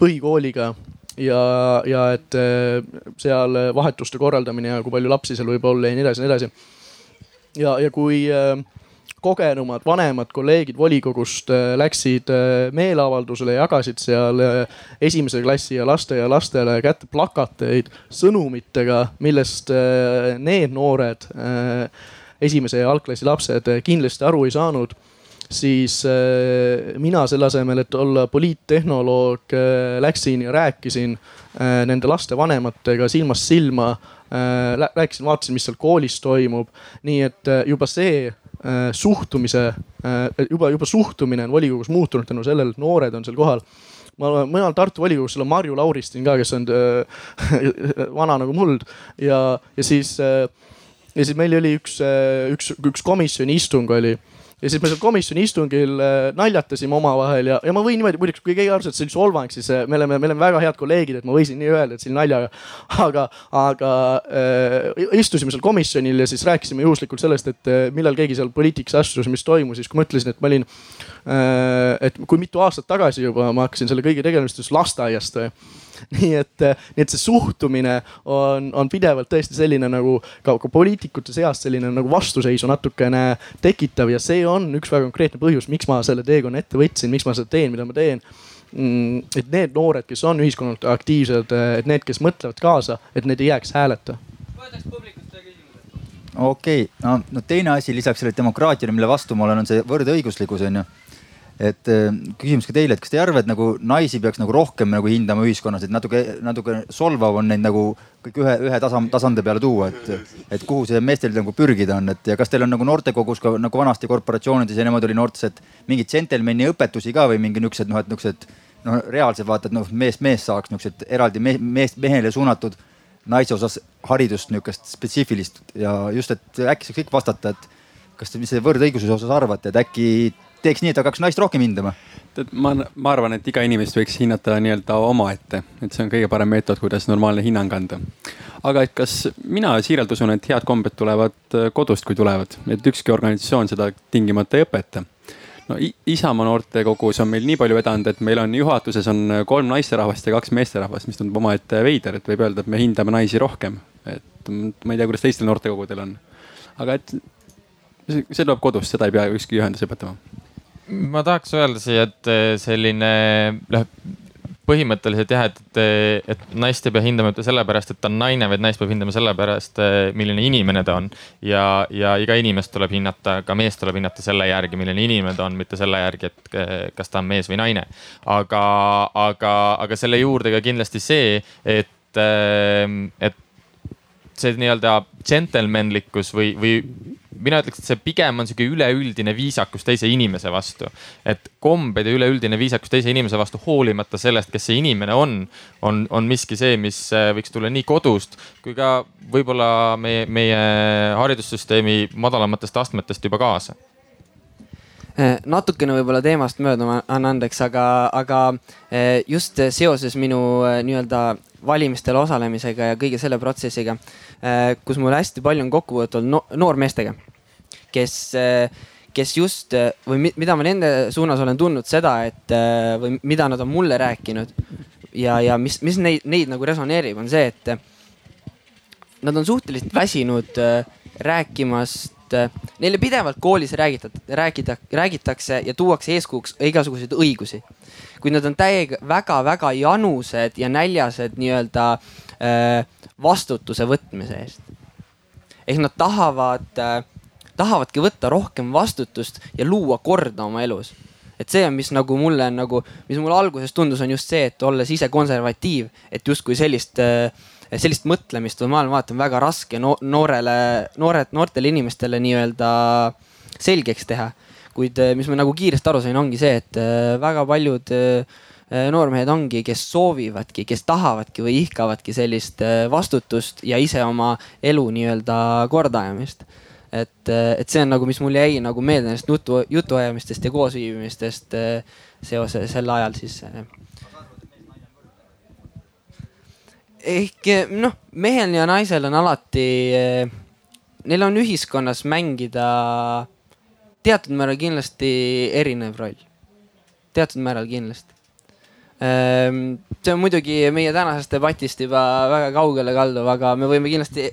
põhikooliga ja, ja et seal vahetuste korraldamine ja kui palju lapsi seal võib olla ja nii edasi ja nii edasi. ja, ja kui äh, kogenumad, vanemad kolleegid volikogust äh, läksid äh, meeleavaldusele, jagasid seal äh, esimese klassi ja lasteaialastele kätte plakateid sõnumitega, millest need noored, esimese ja algklassi lapsed kindlasti aru ei saanud siis mina selle asemel, et olla poliittehnoloog, läksin ja rääkisin nende laste vanematega silmast silma. rääkisin, vaatasin, mis seal koolis toimub, nii et juba see suhtumise, äh, juba, juba suhtumine on volikogus muutunud tänu sellele, et noored on seal kohal. Ma olen Tartu volikogus, seal on Marju Lauristin ka, kes on äh, vana nagu muld. Ja, ja siis, ja siis meil oli üks, üks, üks komisjoni istung oli ja siis me seal komisjoni istungil äh, naljatasime omavahel ja, ja ma võin niimoodi, muideks kui keegi arvas, et see oli solvang, siis äh, me oleme, me oleme väga head kolleegid, et ma võisin nii öelda, et see oli naljaga. aga, aga äh, istusime seal komisjonil ja siis rääkisime juhuslikult sellest, et äh, millal keegi seal poliitikasse astus, mis toimus, siis kui ma ütlesin, et ma olin äh,, et kui mitu aastat tagasi juba ma hakkasin selle kõige tegelemist just lasteaiast nii et, eh, nii et see suhtumine on, on pidevalt tõesti selline nagu ka, ka poliitikute seas selline nagu vastuseisu natukene tekitav ja see on üks väga konkreetne põhjus, miks ma selle teekonna ette võtsin, miks ma seda teen, mida ma teen mm, et need noored, kes on ühiskonnalt aktiivsed, et need, kes mõtlevad kaasa, et need ei jääks hääleta. okei okay., no, no teine asi lisaks sellele demokraatiale, mille vastu ma olen, on see võrdõiguslikkus on ju et äh, küsimus ka teile, et kas te ei arva, et nagu naisi peaks nagu rohkem nagu hindama ühiskonnas, et natuke, natuke solvav on neid nagu kõik ühe, ühe tasand, tasandi peale tuua, et, et kuhu see meestel nagu pürgida on, et ja kas teil on nagu noortekogus ka nagu vanasti korporatsioonides ja niimoodi oli noortes, et mingeid džentelmeni õpetusi ka või mingi niisugused noh, et niisugused noh, reaalsed vaata, et noh, meest mees saaks niisugused eraldi me, meest mehele suunatud naise osas haridust niisugust spetsiifilist. Ja just, et äkki saaks kõik vastata, et kas te, mis te võrdõiguslikkuse osas arvate, et äkki teeks nii, et hakkaks naist rohkem hindama? tead, ma, ma arvan, et iga inimest võiks hinnata nii-öelda omaette, et see on kõige parem meetod, kuidas normaalne hinnang anda. aga et kas mina siiralt usun, et head kombed tulevad äh, kodust, kui tulevad, et ükski organisatsioon seda tingimata ei õpeta no Isamaa noortekogus on meil nii palju vedanud, et meil on juhatuses on äh, kolm naisterahvast ja kaks meesterahvast, mis tundub omaette veider, et võib öelda, et me hindame naisi rohkem. et ma ei tea, kuidas teistel noortekogudel on. aga et see tuleb kodust, seda ei pea ükski ühendus õpetama ma tahaks öelda siia, et eh, selline noh, põhimõtteliselt jah, et, et, et naist ei pea hindama mitte sellepärast, et ta on naine, vaid naist peab hindama sellepärast, milline inimene ta on. ja, ja iga inimest tuleb hinnata, ka meest tuleb hinnata selle järgi, milline inimene ta on, mitte selle järgi, et kas ta on mees või naine. aga, aga, aga selle juurde ka kindlasti see, et, et see nii-öelda džentelmenlikkus või, või mina ütleks, et see pigem on sihuke üleüldine viisakus teise inimese vastu. et kombed ja üleüldine viisakus teise inimese vastu, hoolimata sellest, kes see inimene on, on, on miski see, mis äh, võiks tulla nii kodust kui ka võib-olla meie, meie haridussüsteemi madalamatest astmetest juba kaasa äh, natukene võib-olla teemast mööda, ma annan andeks, aga, aga äh, just seoses minu nii-öelda valimistel osalemisega ja kõige selle protsessiga, kus mul hästi palju on kokkupuudet olnud no noormeestega, kes, äh, kes just äh, või mida ma nende suunas olen tundnud seda, et või mida nad on mulle rääkinud ja, ja mis, mis neid, neid nagu resoneerib, on see, et nad on suhteliselt väsinud rääkimast neile pidevalt koolis räägitat-, räägida, räägitakse ja tuuakse eeskujuks igasuguseid õigusi kuid nad on täiega väga-väga janused ja näljased nii-öelda äh, vastutuse võtmise eest. ehk nad tahavad, äh, tahavadki võtta rohkem vastutust ja luua korda oma elus et see on, mis nagu mulle on nagu, mis mulle alguses tundus, on just see, et olles ise konservatiiv, et justkui sellist, äh, sellist mõtlemist või maailmavaate on väga raske no, noorele, noored, noortele inimestele nii-öelda selgeks teha kuid eh, mis ma nagu kiiresti aru sain, ongi see, et eh, väga paljud eh, noormehed ongi, kes soovivadki, kes tahavadki või ihkavadki sellist vastutust ja ise oma elu nii-öelda kordaajamist. Et, et see on nagu, mis mul jäi nagu meelde nendest jutu, jutuajamistest ja koosviibimistest seoses sel ajal siis ehk noh, mehel ja naisel on alati, neil on ühiskonnas mängida teatud määral kindlasti erinev roll. teatud määral kindlasti. Ehm, see on muidugi meie tänasest debatist juba väga kaugele kalduv, aga me võime kindlasti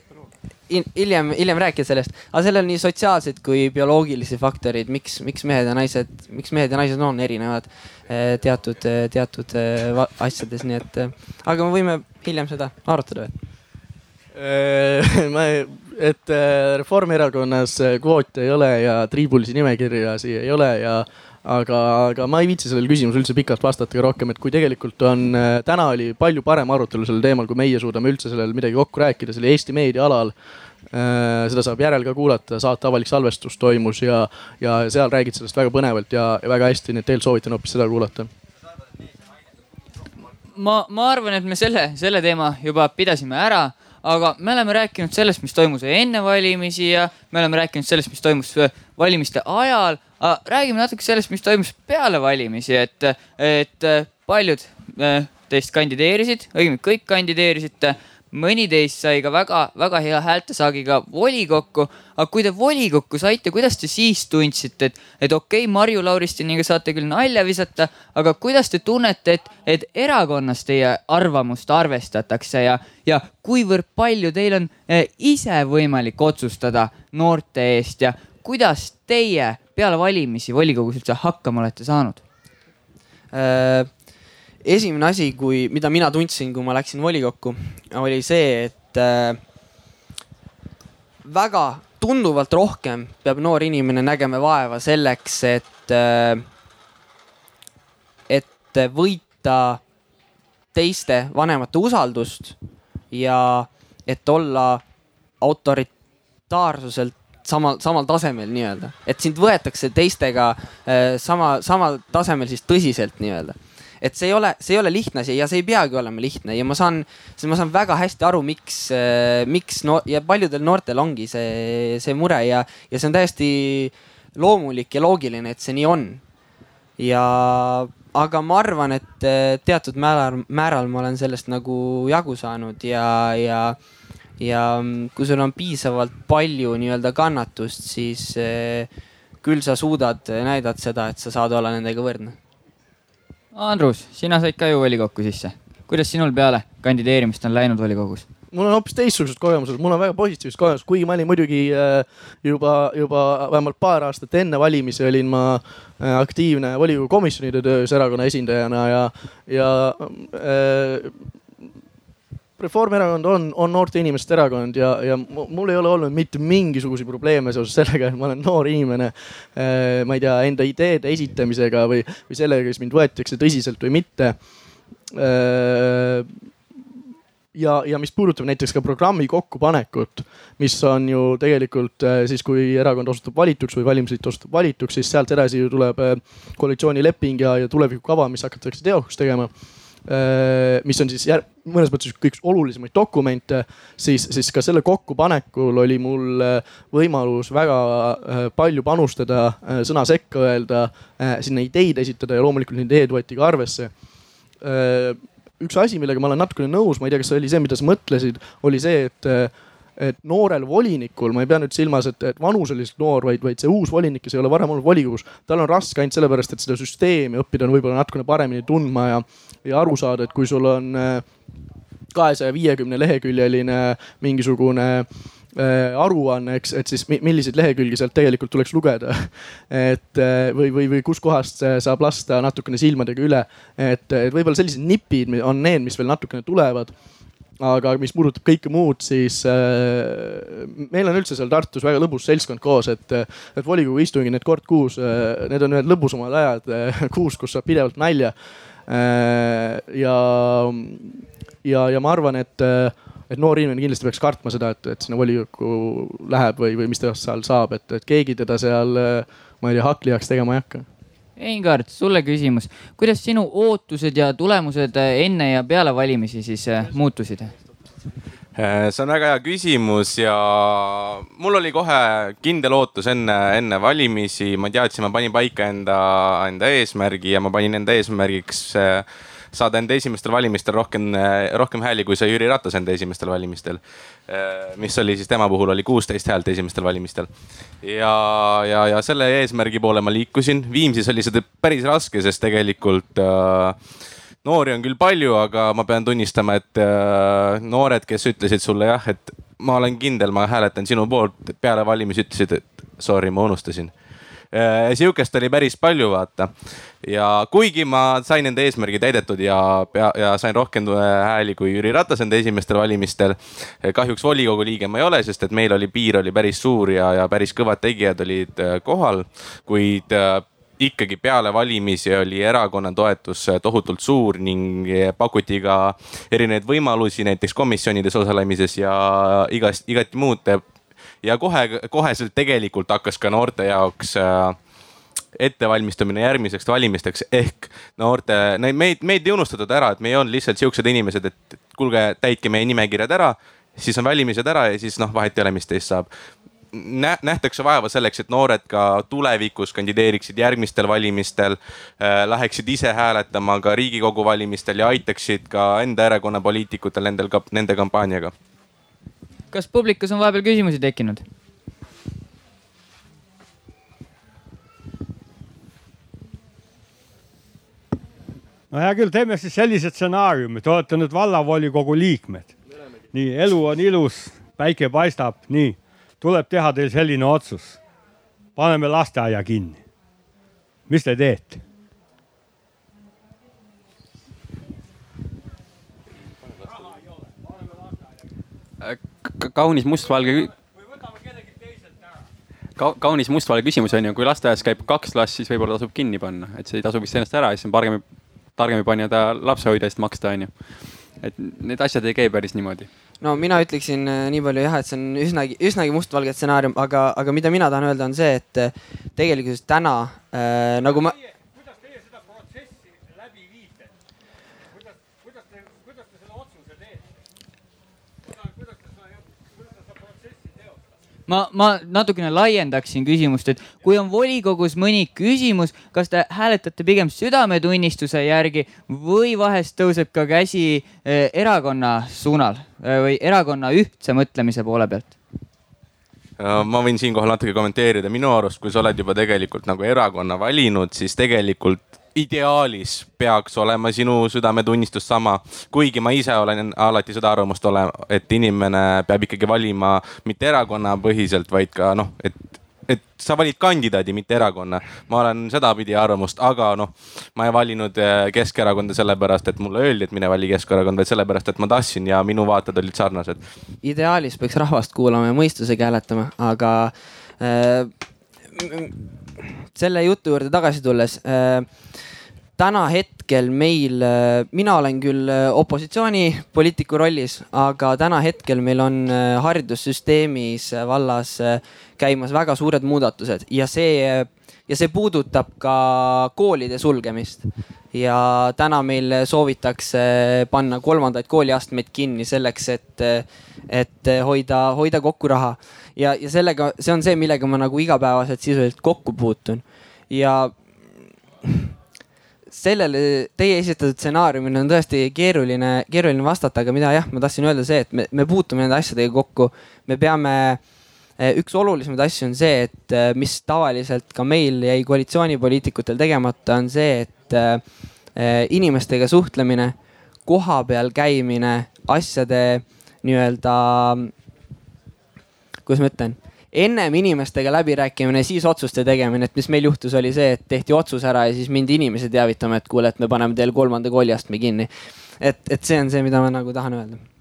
hiljem, hiljem rääkida sellest, aga sellel on nii sotsiaalseid kui bioloogilisi faktoreid, miks, miks mehed ja naised, miks mehed ja naised on erinevad eh, teatud, teatud eh, asjades, nii et, eh, aga me võime hiljem seda arutada veel. Ma et Reformierakonnas kvoote ei ole ja triibulisi nimekirja siia ei ole ja aga, aga ma ei viitsi sellele küsimusele üldse pikalt vastata ka rohkem, et kui tegelikult on, äh, täna oli palju parem arutelu sellel teemal, kui meie suudame üldse sellel midagi kokku rääkida, see oli Eesti meedia alal. Seda saab järel ka kuulata, saate avalik salvestus toimus ja, ja seal räägid sellest väga põnevalt ja, ja väga hästi, nii et teil soovitan hoopis seda kuulata. Ma, ma arvan, et me selle, selle teema juba pidasime ära aga me oleme rääkinud sellest, mis toimus enne valimisi ja me oleme rääkinud sellest, mis toimus äh, valimiste ajal. räägime natuke sellest, mis toimus peale valimisi, et, et äh, paljud äh, teist kandideerisid, õigemini kõik kandideerisite mõni teist sai ka väga-väga hea häältesaagiga volikokku. aga kui te volikokku saite, kuidas te siis tundsite, et, et okei okay,, Marju Lauristiniga saate küll nalja visata, aga kuidas te tunnete, et, et erakonnas teie arvamust arvestatakse ja, ja kuivõrd palju teil on eh, ise võimalik otsustada noorte eest ja kuidas teie peale valimisi volikogus üldse hakkama olete saanud äh,? Esimene asi, kui, mida mina tundsin, kui ma läksin volikokku, oli see, et äh, väga tunduvalt rohkem peab noor inimene nägema vaeva selleks, et äh,, et võita teiste vanemate usaldust ja et olla autoritaarsuselt samal, samal tasemel nii-öelda, et sind võetakse teistega äh, sama, samal tasemel siis tõsiselt nii-öelda et see ei ole, see ei ole lihtne asi ja see ei peagi olema lihtne ja ma saan, ma saan väga hästi aru, miks, äh, miks no ja paljudel noortel ongi see, see mure ja, ja see on täiesti loomulik ja loogiline, et see nii on. ja, aga ma arvan, et äh, teatud määral, määral ma olen sellest nagu jagu saanud ja, ja ja kui sul on piisavalt palju nii-öelda kannatust, siis äh, küll sa suudad näidata seda, et sa saad olla nendega võrdne Andrus, sina said ka ju volikokku sisse. kuidas sinul peale kandideerimist on läinud volikogus? mul on hoopis teistsugused kogemused, mul on väga positiivsed kogemused, kuigi ma olin muidugi äh, juba, juba vähemalt paar aastat enne valimisi olin ma äh, aktiivne volikogu komisjonide töös erakonna esindajana ja, ja äh, Reformierakond on, on noorte inimeste erakond ja, ja mul ei ole olnud mitte mingisuguseid probleeme seoses sellega, et ma olen noor inimene. ma ei tea, enda ideede esitamisega või, või sellega, kas mind võetakse tõsiselt või mitte ja, ja mis puudutab näiteks ka programmi kokkupanekut, mis on ju tegelikult äh, siis, kui erakond osutub valituks või valimisliit osutub valituks, siis sealt edasi ju tuleb koalitsioonileping ja, ja tulevikukava, mis hakatakse teoks tegema mis on siis jär, mõnes mõttes üks olulisemaid dokumente, siis, siis ka selle kokkupanekul oli mul võimalus väga palju panustada, sõna sekka öelda, sinna ideid esitada ja loomulikult neid ideed võeti ka arvesse. Üks asi, millega ma olen natukene nõus, ma ei tea, kas see oli see, mida sa mõtlesid, oli see, et et noorel volinikul, ma ei pea nüüd silmas, et, et vanuseliselt noor, vaid, vaid see uus volinik, kes ei ole varem olnud volikogus, tal on raske ainult sellepärast, et seda süsteemi õppida on võib-olla natukene paremini tundma ja, ja aru saada, et kui sul on kahesaja viiekümne leheküljeline mingisugune äh, Äh, aruanne, eks, et siis milliseid lehekülgi sealt tegelikult tuleks lugeda. et äh, või, või, või kuskohast saab lasta natukene silmadega üle, et, et võib-olla sellised nipid on need, mis veel natukene tulevad aga mis puudutab kõike muud, siis äh, meil on üldse seal Tartus väga lõbus seltskond koos, et, et volikogu istungid, need kord kuus äh,, need on ühed lõbusamad ajad äh, kuus, kus saab pidevalt nalja äh,. ja, ja, ja ma arvan, et äh, et noor inimene kindlasti peaks kartma seda, et, et sinna volikokku läheb või, või mis ta seal saab, et, et keegi teda seal, ma ei tea, hakklijaks tegema ei hakka. Eingard, sulle küsimus, kuidas sinu ootused ja tulemused enne ja peale valimisi siis äh, muutusid? Äh, see on väga hea küsimus ja mul oli kohe kindel ootus enne, enne valimisi, ma teadsin, ma panin paika enda, enda eesmärgi ja ma panin enda eesmärgiks äh, saada enda esimestel valimistel rohkem, rohkem hääli, kui sai Jüri Ratas enda esimestel valimistel. mis oli siis tema puhul oli kuusteist häält esimestel valimistel. ja, ja, ja selle eesmärgi poole ma liikusin. Viimsis oli seda päris raske, sest tegelikult äh, noori on küll palju, aga ma pean tunnistama, et äh, noored, kes ütlesid sulle jah, et ma olen kindel, ma hääletan sinu poolt, peale valimisi ütlesid, et sorry, ma unustasin sihukest oli päris palju, vaata. ja kuigi ma sain enda eesmärgi täidetud ja, ja sain rohkem äh, hääli kui Jüri Ratas enda esimestel valimistel. Äh, kahjuks volikogu liige ma ei ole, sest et meil oli piir oli päris suur ja, ja päris kõvad tegijad olid kohal, kuid ikkagi peale valimisi oli erakonna toetus tohutult suur ning pakuti ka erinevaid võimalusi, näiteks komisjonides osalemises ja igast, igati muud ja kohe, koheselt tegelikult hakkas ka noorte jaoks äh, ettevalmistamine järgmiseks valimisteks. Ehk noorte, meid, meid ei unustatud ära, et me ei olnud lihtsalt siuksed inimesed, et kuulge, täitke meie nimekirjad ära, siis on valimised ära ja siis noh, vahet ei ole, mis teist saab. Nähtakse vaeva selleks, et noored ka tulevikus kandideeriksid järgmistel valimistel äh,, läheksid ise hääletama ka riigikogu valimistel ja aitaksid ka enda erakonna poliitikutel nendel, nende kampaaniaga kas publikus on vahepeal küsimusi tekkinud? no hea küll, teeme siis sellise stsenaariumi, te olete nüüd vallavolikogu liikmed. nii, elu on ilus, päike paistab, nii, tuleb teha teil selline otsus. paneme lasteaia kinni. mis te teete? Kaunis mustvalge ka, kaunis mustvalge küsimus on ju, kui lasteaias käib kaks last, siis võib-olla tasub kinni panna, et see ei tasu vist ennast ära siis on parem, targem juba nii-öelda lapsehoidja eest maksta, on ju. et need asjad ei käi päris niimoodi. no mina ütleksin äh, nii palju jah, et see on üsnagi, üsnagi mustvalge stsenaarium, aga, aga mida mina tahan öelda, on see, et äh, tegelikkuses täna äh, nagu ma ma, ma natukene laiendaksin küsimust, et kui on volikogus mõni küsimus, kas te hääletate pigem südametunnistuse järgi või vahest tõuseb ka käsi eh, erakonna suunal eh, või erakonna ühtse mõtlemise poole pealt? ma võin siinkohal natuke kommenteerida, minu arust, kui sa oled juba tegelikult nagu erakonna valinud, siis tegelikult ideaalis peaks olema sinu südametunnistus sama, kuigi ma ise olen alati seda arvamust ole, et inimene peab ikkagi valima mitte erakonnapõhiselt, vaid ka noh, et et sa valid kandidaadi, mitte erakonna. ma olen sedapidi arvamust, aga noh, ma ei valinud eh, Keskerakonda sellepärast, et mulle öeldi, et mine vali Keskerakond, vaid sellepärast, et ma tahtsin ja minu vaated olid sarnased. ideaalis peaks rahvast kuulama ja mõistusega hääletama, aga äh, selle jutu juurde tagasi tulles äh, täna hetkel meil, äh, mina olen küll äh, opositsioonipoliitiku rollis, aga täna hetkel meil on äh, haridussüsteemis vallas käimas väga suured muudatused ja see, ja see puudutab ka koolide sulgemist. ja täna meil soovitakse panna kolmandaid kooliastmeid kinni selleks, et, et hoida, hoida kokku raha. ja, ja sellega, see on see, millega ma nagu igapäevaselt sisuliselt kokku puutun ja sellele teie esitatud stsenaariumile on tõesti keeruline, keeruline vastata, aga mida jah, ma tahtsin öelda see, et me, me puutume nende asjadega kokku. me peame, eh, üks olulisemaid asju on see, et eh, mis tavaliselt ka meil jäi koalitsioonipoliitikutel tegemata, on see, et eh, inimestega suhtlemine, kohapeal käimine, asjade nii-öelda, kuidas ma ütlen ennem inimestega läbirääkimine, siis otsuste tegemine, et mis meil juhtus, oli see, et tehti otsus ära ja siis mindi inimesi teavitama, et kuule, et me paneme teil kolmanda kooliastme kinni. et, et see on see, mida ma nagu tahan öelda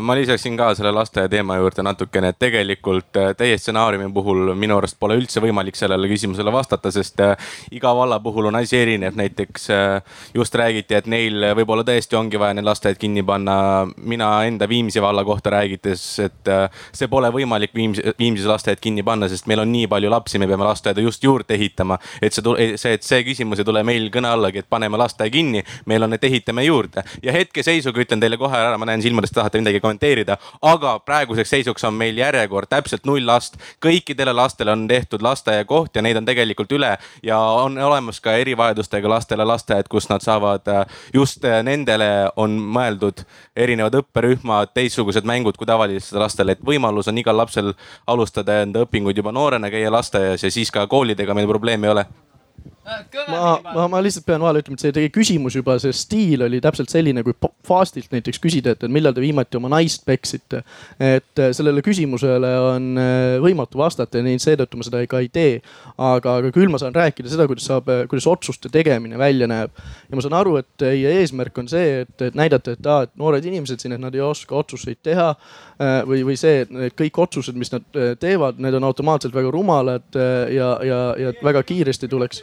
ma lisaksin ka selle lasteaia teema juurde natukene, et tegelikult äh, teie stsenaariumi puhul minu arust pole üldse võimalik sellele küsimusele vastata, sest äh, iga valla puhul on asi erinev. näiteks just räägiti, et neil võib-olla tõesti ongi vaja need lasteaiad kinni panna. mina enda Viimsi valla kohta räägites, et see pole võimalik Viimsi, Viimsis lasteaed kinni panna, sest meil on nii palju lapsi, me peame lasteaeda just juurde ehitama. et see, see, et see küsimus ei tule meil kõne allagi, et paneme lasteaia kinni, meil on, et ehitame juurde. ja hetkeseisuga ütlen teile kohe ära, ma näen silmadest, tahate midagi midagi kommenteerida. aga praeguseks seisuks on meil järjekord täpselt null last. kõikidele lastele on tehtud lasteaiakoht ja neid on tegelikult üle ja on olemas ka erivajadustega lastele lasteaed, kus nad saavad äh, just äh, nendele on mõeldud erinevad õpperühmad, teistsugused mängud kui tavalistele lastele, et võimalus on igal lapsel alustada enda õpinguid juba noorena, käia lasteaias ja siis ka koolidega meil probleemi ei ole ma, ma, ma lihtsalt pean vahele ütlema, et see teie küsimus juba, see stiil oli täpselt selline, kui Fastilt näiteks küsida, et millal te viimati oma naist peksite. et äh, sellele küsimusele on äh, võimatu vastata ja nii seetõttu ma seda ka ei tee. aga, aga küll ma saan rääkida seda, kuidas saab, äh, kuidas otsuste tegemine välja näeb. ja ma saan aru, et teie eesmärk on see, et, et näidata, et aa, et noored inimesed siin, et nad ei oska otsuseid teha. või, või see, et kõik otsused, mis nad teevad, need on automaatselt väga rumalad ja, ja, ja väga kiiresti tuleks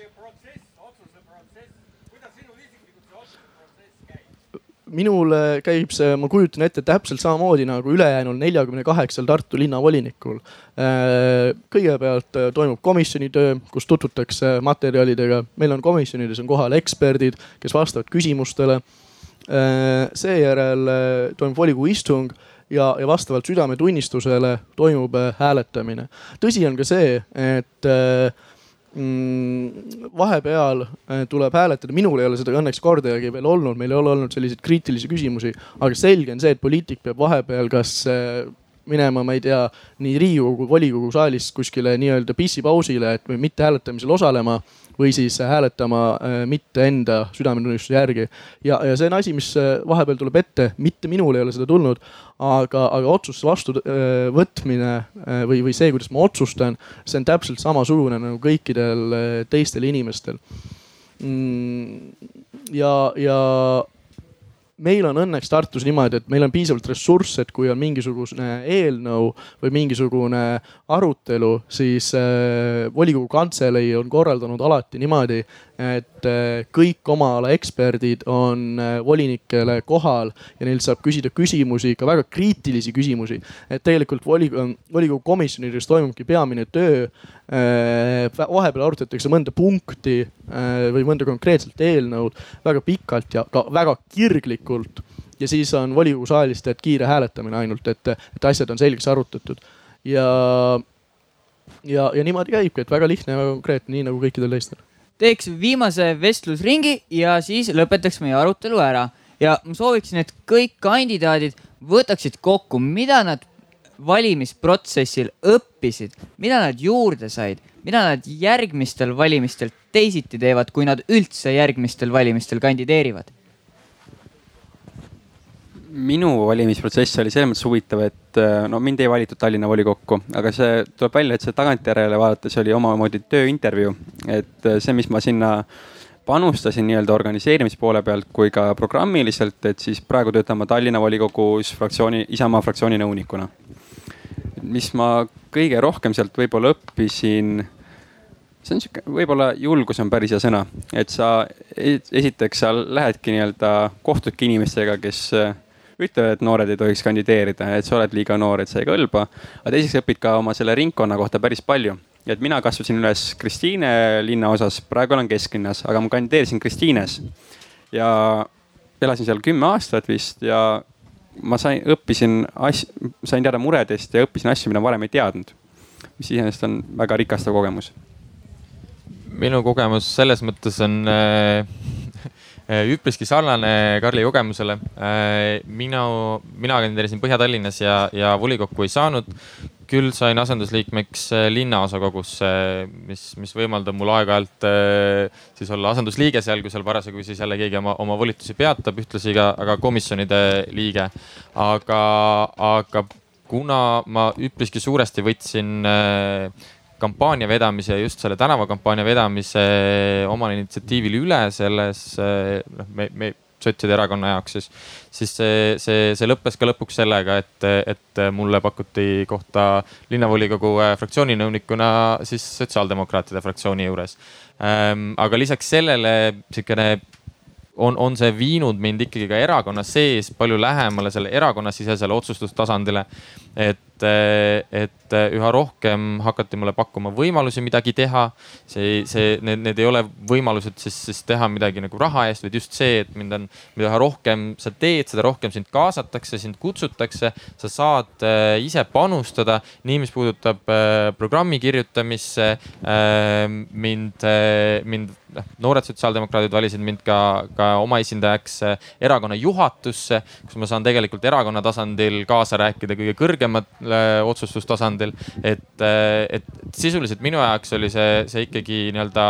minul käib see, ma kujutan ette täpselt samamoodi nagu ülejäänul neljakümne kaheksal Tartu linnavolinikul. Äh, kõigepealt äh, toimub komisjoni töö, kus tutvutakse materjalidega, meil on komisjonides on kohal eksperdid, kes vastavad küsimustele. Äh, seejärel toimub volikogu istung ja, ja vastavalt südametunnistusele toimub hääletamine. tõsi on ka see, et vahepeal äh, tuleb hääletada, minul ei ole seda õnneks kordagi veel olnud, meil ei ole olnud selliseid kriitilisi küsimusi, aga selge on see, et poliitik peab vahepeal kas äh, minema, ma ei tea, nii Riigikogu, volikogu saalist kuskile nii-öelda pissipausile, et mitte hääletamisel osalema või siis hääletama äh, mitte enda südametunnistuse järgi. ja, ja see on asi, mis äh, vahepeal tuleb ette, mitte minul ei ole seda tulnud, aga, aga otsuse vastuvõtmine äh, või, või see, kuidas ma otsustan, see on täpselt samasugune nagu kõikidel teistel inimestel. Mm, ja, ja meil on õnneks Tartus niimoodi, et meil on piisavalt ressursse, et kui on mingisugune eelnõu või mingisugune arutelu, siis äh, volikogu kantselei on korraldanud alati niimoodi, et äh, kõik oma ala eksperdid on äh, volinikele kohal ja neilt saab küsida küsimusi, ka väga kriitilisi küsimusi. et tegelikult volikogu, volikogu komisjonides toimubki peamine töö. Äh, vahepeal arutatakse mõnda punkti või mõnda konkreetset eelnõud väga pikalt ja ka väga kirglikult ja siis on volikogu saalis teed kiire hääletamine ainult, et, et asjad on selgeks arutatud ja, ja, ja niimoodi käibki, et väga lihtne ja väga konkreetne, nii nagu kõikidel teistel teeks viimase vestlusringi ja siis lõpetaks meie arutelu ära. ja ma sooviksin, et kõik kandidaadid võtaksid kokku, mida nad valimisprotsessil õppisid, mida nad juurde said, mida nad järgmistel valimistel teisiti teevad, kui nad üldse järgmistel valimistel kandideerivad? Minu valimisprotsess oli selles mõttes huvitav, et äh, no mind ei valitud Tallinna volikokku, aga see tuleb välja, et see tagantjärele vaadates oli omamoodi tööintervjuu. et äh, see, mis ma sinna panustasin nii-öelda organiseerimispoole pealt kui ka programmiliselt, et siis praegu töötan ma Tallinna volikogus fraktsiooni, Isamaa fraktsiooni nõunikuna. mis ma kõige rohkem sealt võib-olla õppisin see on sihuke, võib-olla julgus on päris hea sõna, et sa esiteks sa lähedki nii-öelda kohtudki inimestega, kes ütlevad, et noored ei tohiks kandideerida, et sa oled liiga noor, et sa ei kõlba. aga teiseks õpid ka oma selle ringkonna kohta päris palju et mina kasvasin üles Kristiine linnaosas, praegu olen kesklinnas, aga ma kandideerisin Kristiines. ja elasin seal kümme aastat vist ja ma sain, õppisin asju, sain teada muredest ja õppisin asju, mida varem ei teadnud. mis iseenesest on väga rikastav kogemus. minu kogemus selles mõttes on äh, üpriski sarnane Karli kogemusele. Äh, mina, mina kandideerisin Põhja-Tallinnas ja, ja volikokku ei saanud küll sain asendusliikmeks äh, linnaosakogusse, mis, mis võimaldab mul aeg-ajalt äh, siis olla asendusliige seal, kui seal parasjagu siis jälle keegi oma, oma volitusi peatab, ühtlasi ka, ka komisjonide liige. aga, aga kuna ma üpriski suuresti võtsin äh, kampaania vedamise, just selle tänavakampaania vedamise omal initsiatiivil üle selles, noh, me, me sotside erakonna jaoks, siis, siis see, see, see lõppes ka lõpuks sellega, et, et mulle pakuti kohta linnavolikogu äh, fraktsiooni nõunikuna siis sotsiaaldemokraatide fraktsiooni juures. Ähm, aga lisaks sellele sihukene on, on see viinud mind ikkagi ka erakonna sees palju lähemale selle erakonnasisesele otsustustasandile. et, et üha rohkem hakati mulle pakkuma võimalusi midagi teha. see, see, need, need ei ole võimalused siis, siis teha midagi nagu raha eest, vaid just see, et mind on, mida rohkem sa teed, seda rohkem sind kaasatakse, sind kutsutakse. sa saad äh, ise panustada, nii mis puudutab äh, programmi kirjutamisse äh,. mind äh,, mind, noh noored sotsiaaldemokraadid valisid mind ka, ka oma esindajaks erakonna juhatusse, kus ma saan tegelikult erakonna tasandil kaasa rääkida kõige kõrgemal äh, otsustustasandil. et, äh, et sisuliselt minu jaoks oli see, see ikkagi nii-öelda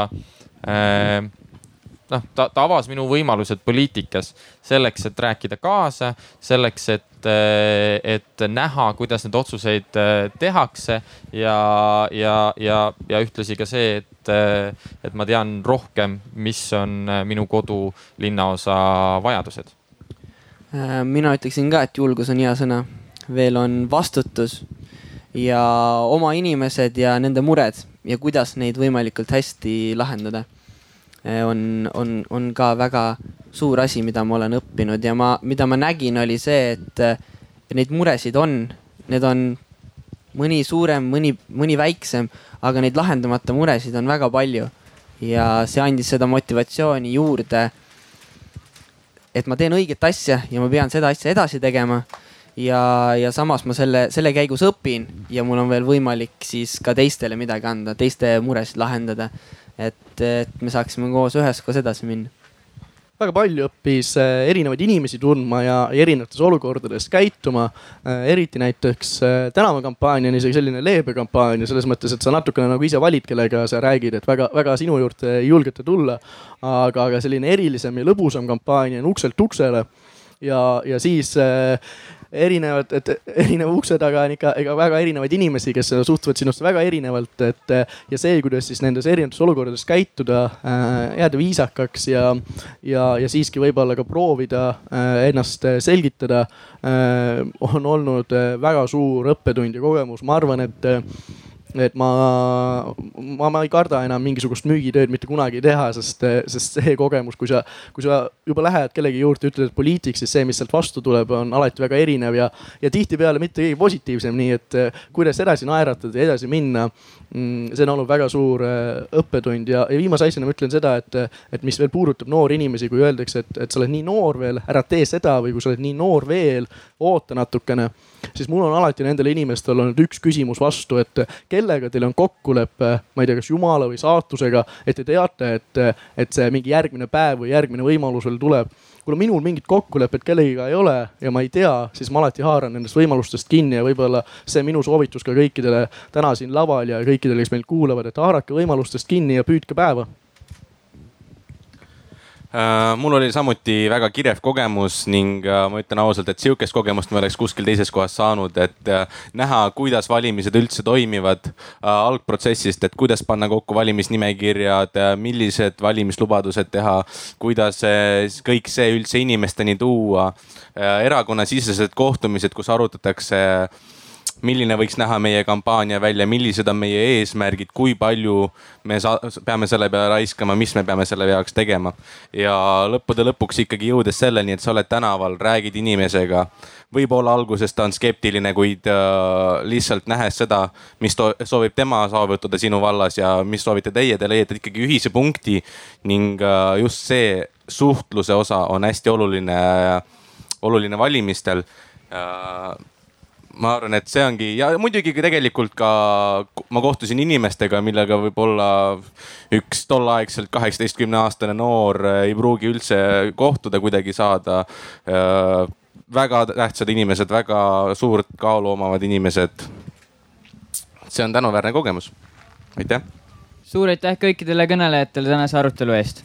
noh, ta, ta avas minu võimalused poliitikas selleks, et rääkida kaasa, selleks, et, et näha, kuidas neid otsuseid tehakse ja, ja, ja, ja ühtlasi ka see, et et, ma tean rohkem, mis on minu kodu linnaosa vajadused. Äh, mina ütleksin ka, et julgus on hea sõna, veel on vastutus ja oma inimesed ja nende mured ja kuidas neid võimalikult hästi lahendada. Äh, on, on, on ka väga suur asi, mida ma olen õppinud ja ma, mida ma nägin, oli see, et neid muresid on, need on mõni suurem, mõni, mõni väiksem, aga neid lahendamata muresid on väga palju. ja see andis seda motivatsiooni juurde. et ma teen õiget asja ja ma pean seda asja edasi tegema. Ja, ja samas ma selle, selle käigus õpin ja mul on veel võimalik siis ka teistele midagi anda, teiste muresid lahendada. et, et me saaksime koos üheskoos edasi minna väga palju õppis äh, erinevaid inimesi tundma ja erinevates olukordades käituma. Äh, eriti näiteks äh, tänavakampaania on isegi selline leebe kampaania selles mõttes, et sa natukene nagu ise valid, kellega sa räägid, et väga-väga sinu juurde ei julgeta tulla. aga, aga selline erilisem ja lõbusam kampaania on ukselt uksele ja, ja siis erinevad, et erineva ukse taga on ikka ega väga erinevaid inimesi, kes suhtuvad sinust väga erinevalt, et ja see, kuidas siis nendes erinevates olukordades käituda äh,, jääda viisakaks ja, ja, ja siiski võib-olla ka proovida äh, ennast selgitada äh,, on olnud väga suur õppetund ja kogemus, ma arvan, et et ma, ma, ma ei karda enam mingisugust müügitööd mitte kunagi teha, sest, sest see kogemus, kui sa, kui sa juba lähed kellegi juurde, ütled poliitik, siis see, mis sealt vastu tuleb, on alati väga erinev ja, ja tihtipeale mitte kõige positiivsem, nii et kuidas edasi naeratada ja edasi minna. Mm, see on olnud väga suur äh, õppetund ja, ja viimase asjana ma ütlen seda, et, et mis veel puudutab noori inimesi, kui öeldakse, et, et sa oled nii noor veel, ära tee seda või kui sa oled nii noor veel, oota natukene siis mul on alati nendele inimestele olnud üks küsimus vastu, et kelle kellega teil on kokkulepe, ma ei tea, kas jumala või saatusega, et te teate, et, et see mingi järgmine päev või järgmine võimalus veel tuleb. kuna minul mingit kokkulepet kellegiga ei ole ja ma ei tea, siis ma alati haaran nendest võimalustest kinni ja võib-olla see minu soovitus ka kõikidele täna siin laval ja kõikidele, kes meid kuulavad, et haarake võimalustest kinni ja püüdke päeva mul oli samuti väga kirev kogemus ning äh, ma ütlen ausalt, et sihukest kogemust ma oleks kuskil teises kohas saanud, et äh, näha, kuidas valimised üldse toimivad algprotsessist, et kuidas panna kokku valimisnimekirjad, millised valimislubadused teha, kuidas kõik see üldse inimesteni tuua. erakonnasisesed kohtumised, kus arutatakse milline võiks näha meie kampaania välja, millised on meie eesmärgid, kui palju me peame selle peale raiskama, mis me peame selle jaoks tegema. ja lõppude lõpuks ikkagi jõudes selleni, et sa oled tänaval, räägid inimesega. võib-olla alguses ta on skeptiline, kuid äh, lihtsalt nähes seda, mis soovib tema saavutada sinu vallas ja mis soovite teie, te leiate ikkagi ühise punkti. ning äh, just see suhtluse osa on hästi oluline, oluline valimistel äh, ma arvan, et see ongi ja muidugi tegelikult ka ma kohtusin inimestega, millega võib-olla üks tolleaegselt kaheksateistkümne aastane noor ei pruugi üldse kohtuda, kuidagi saada. Äh, väga tähtsad inimesed, väga suurt kaalu omavad inimesed. see on tänuväärne kogemus, aitäh. suur aitäh kõikidele kõnelejatele tänase arutelu eest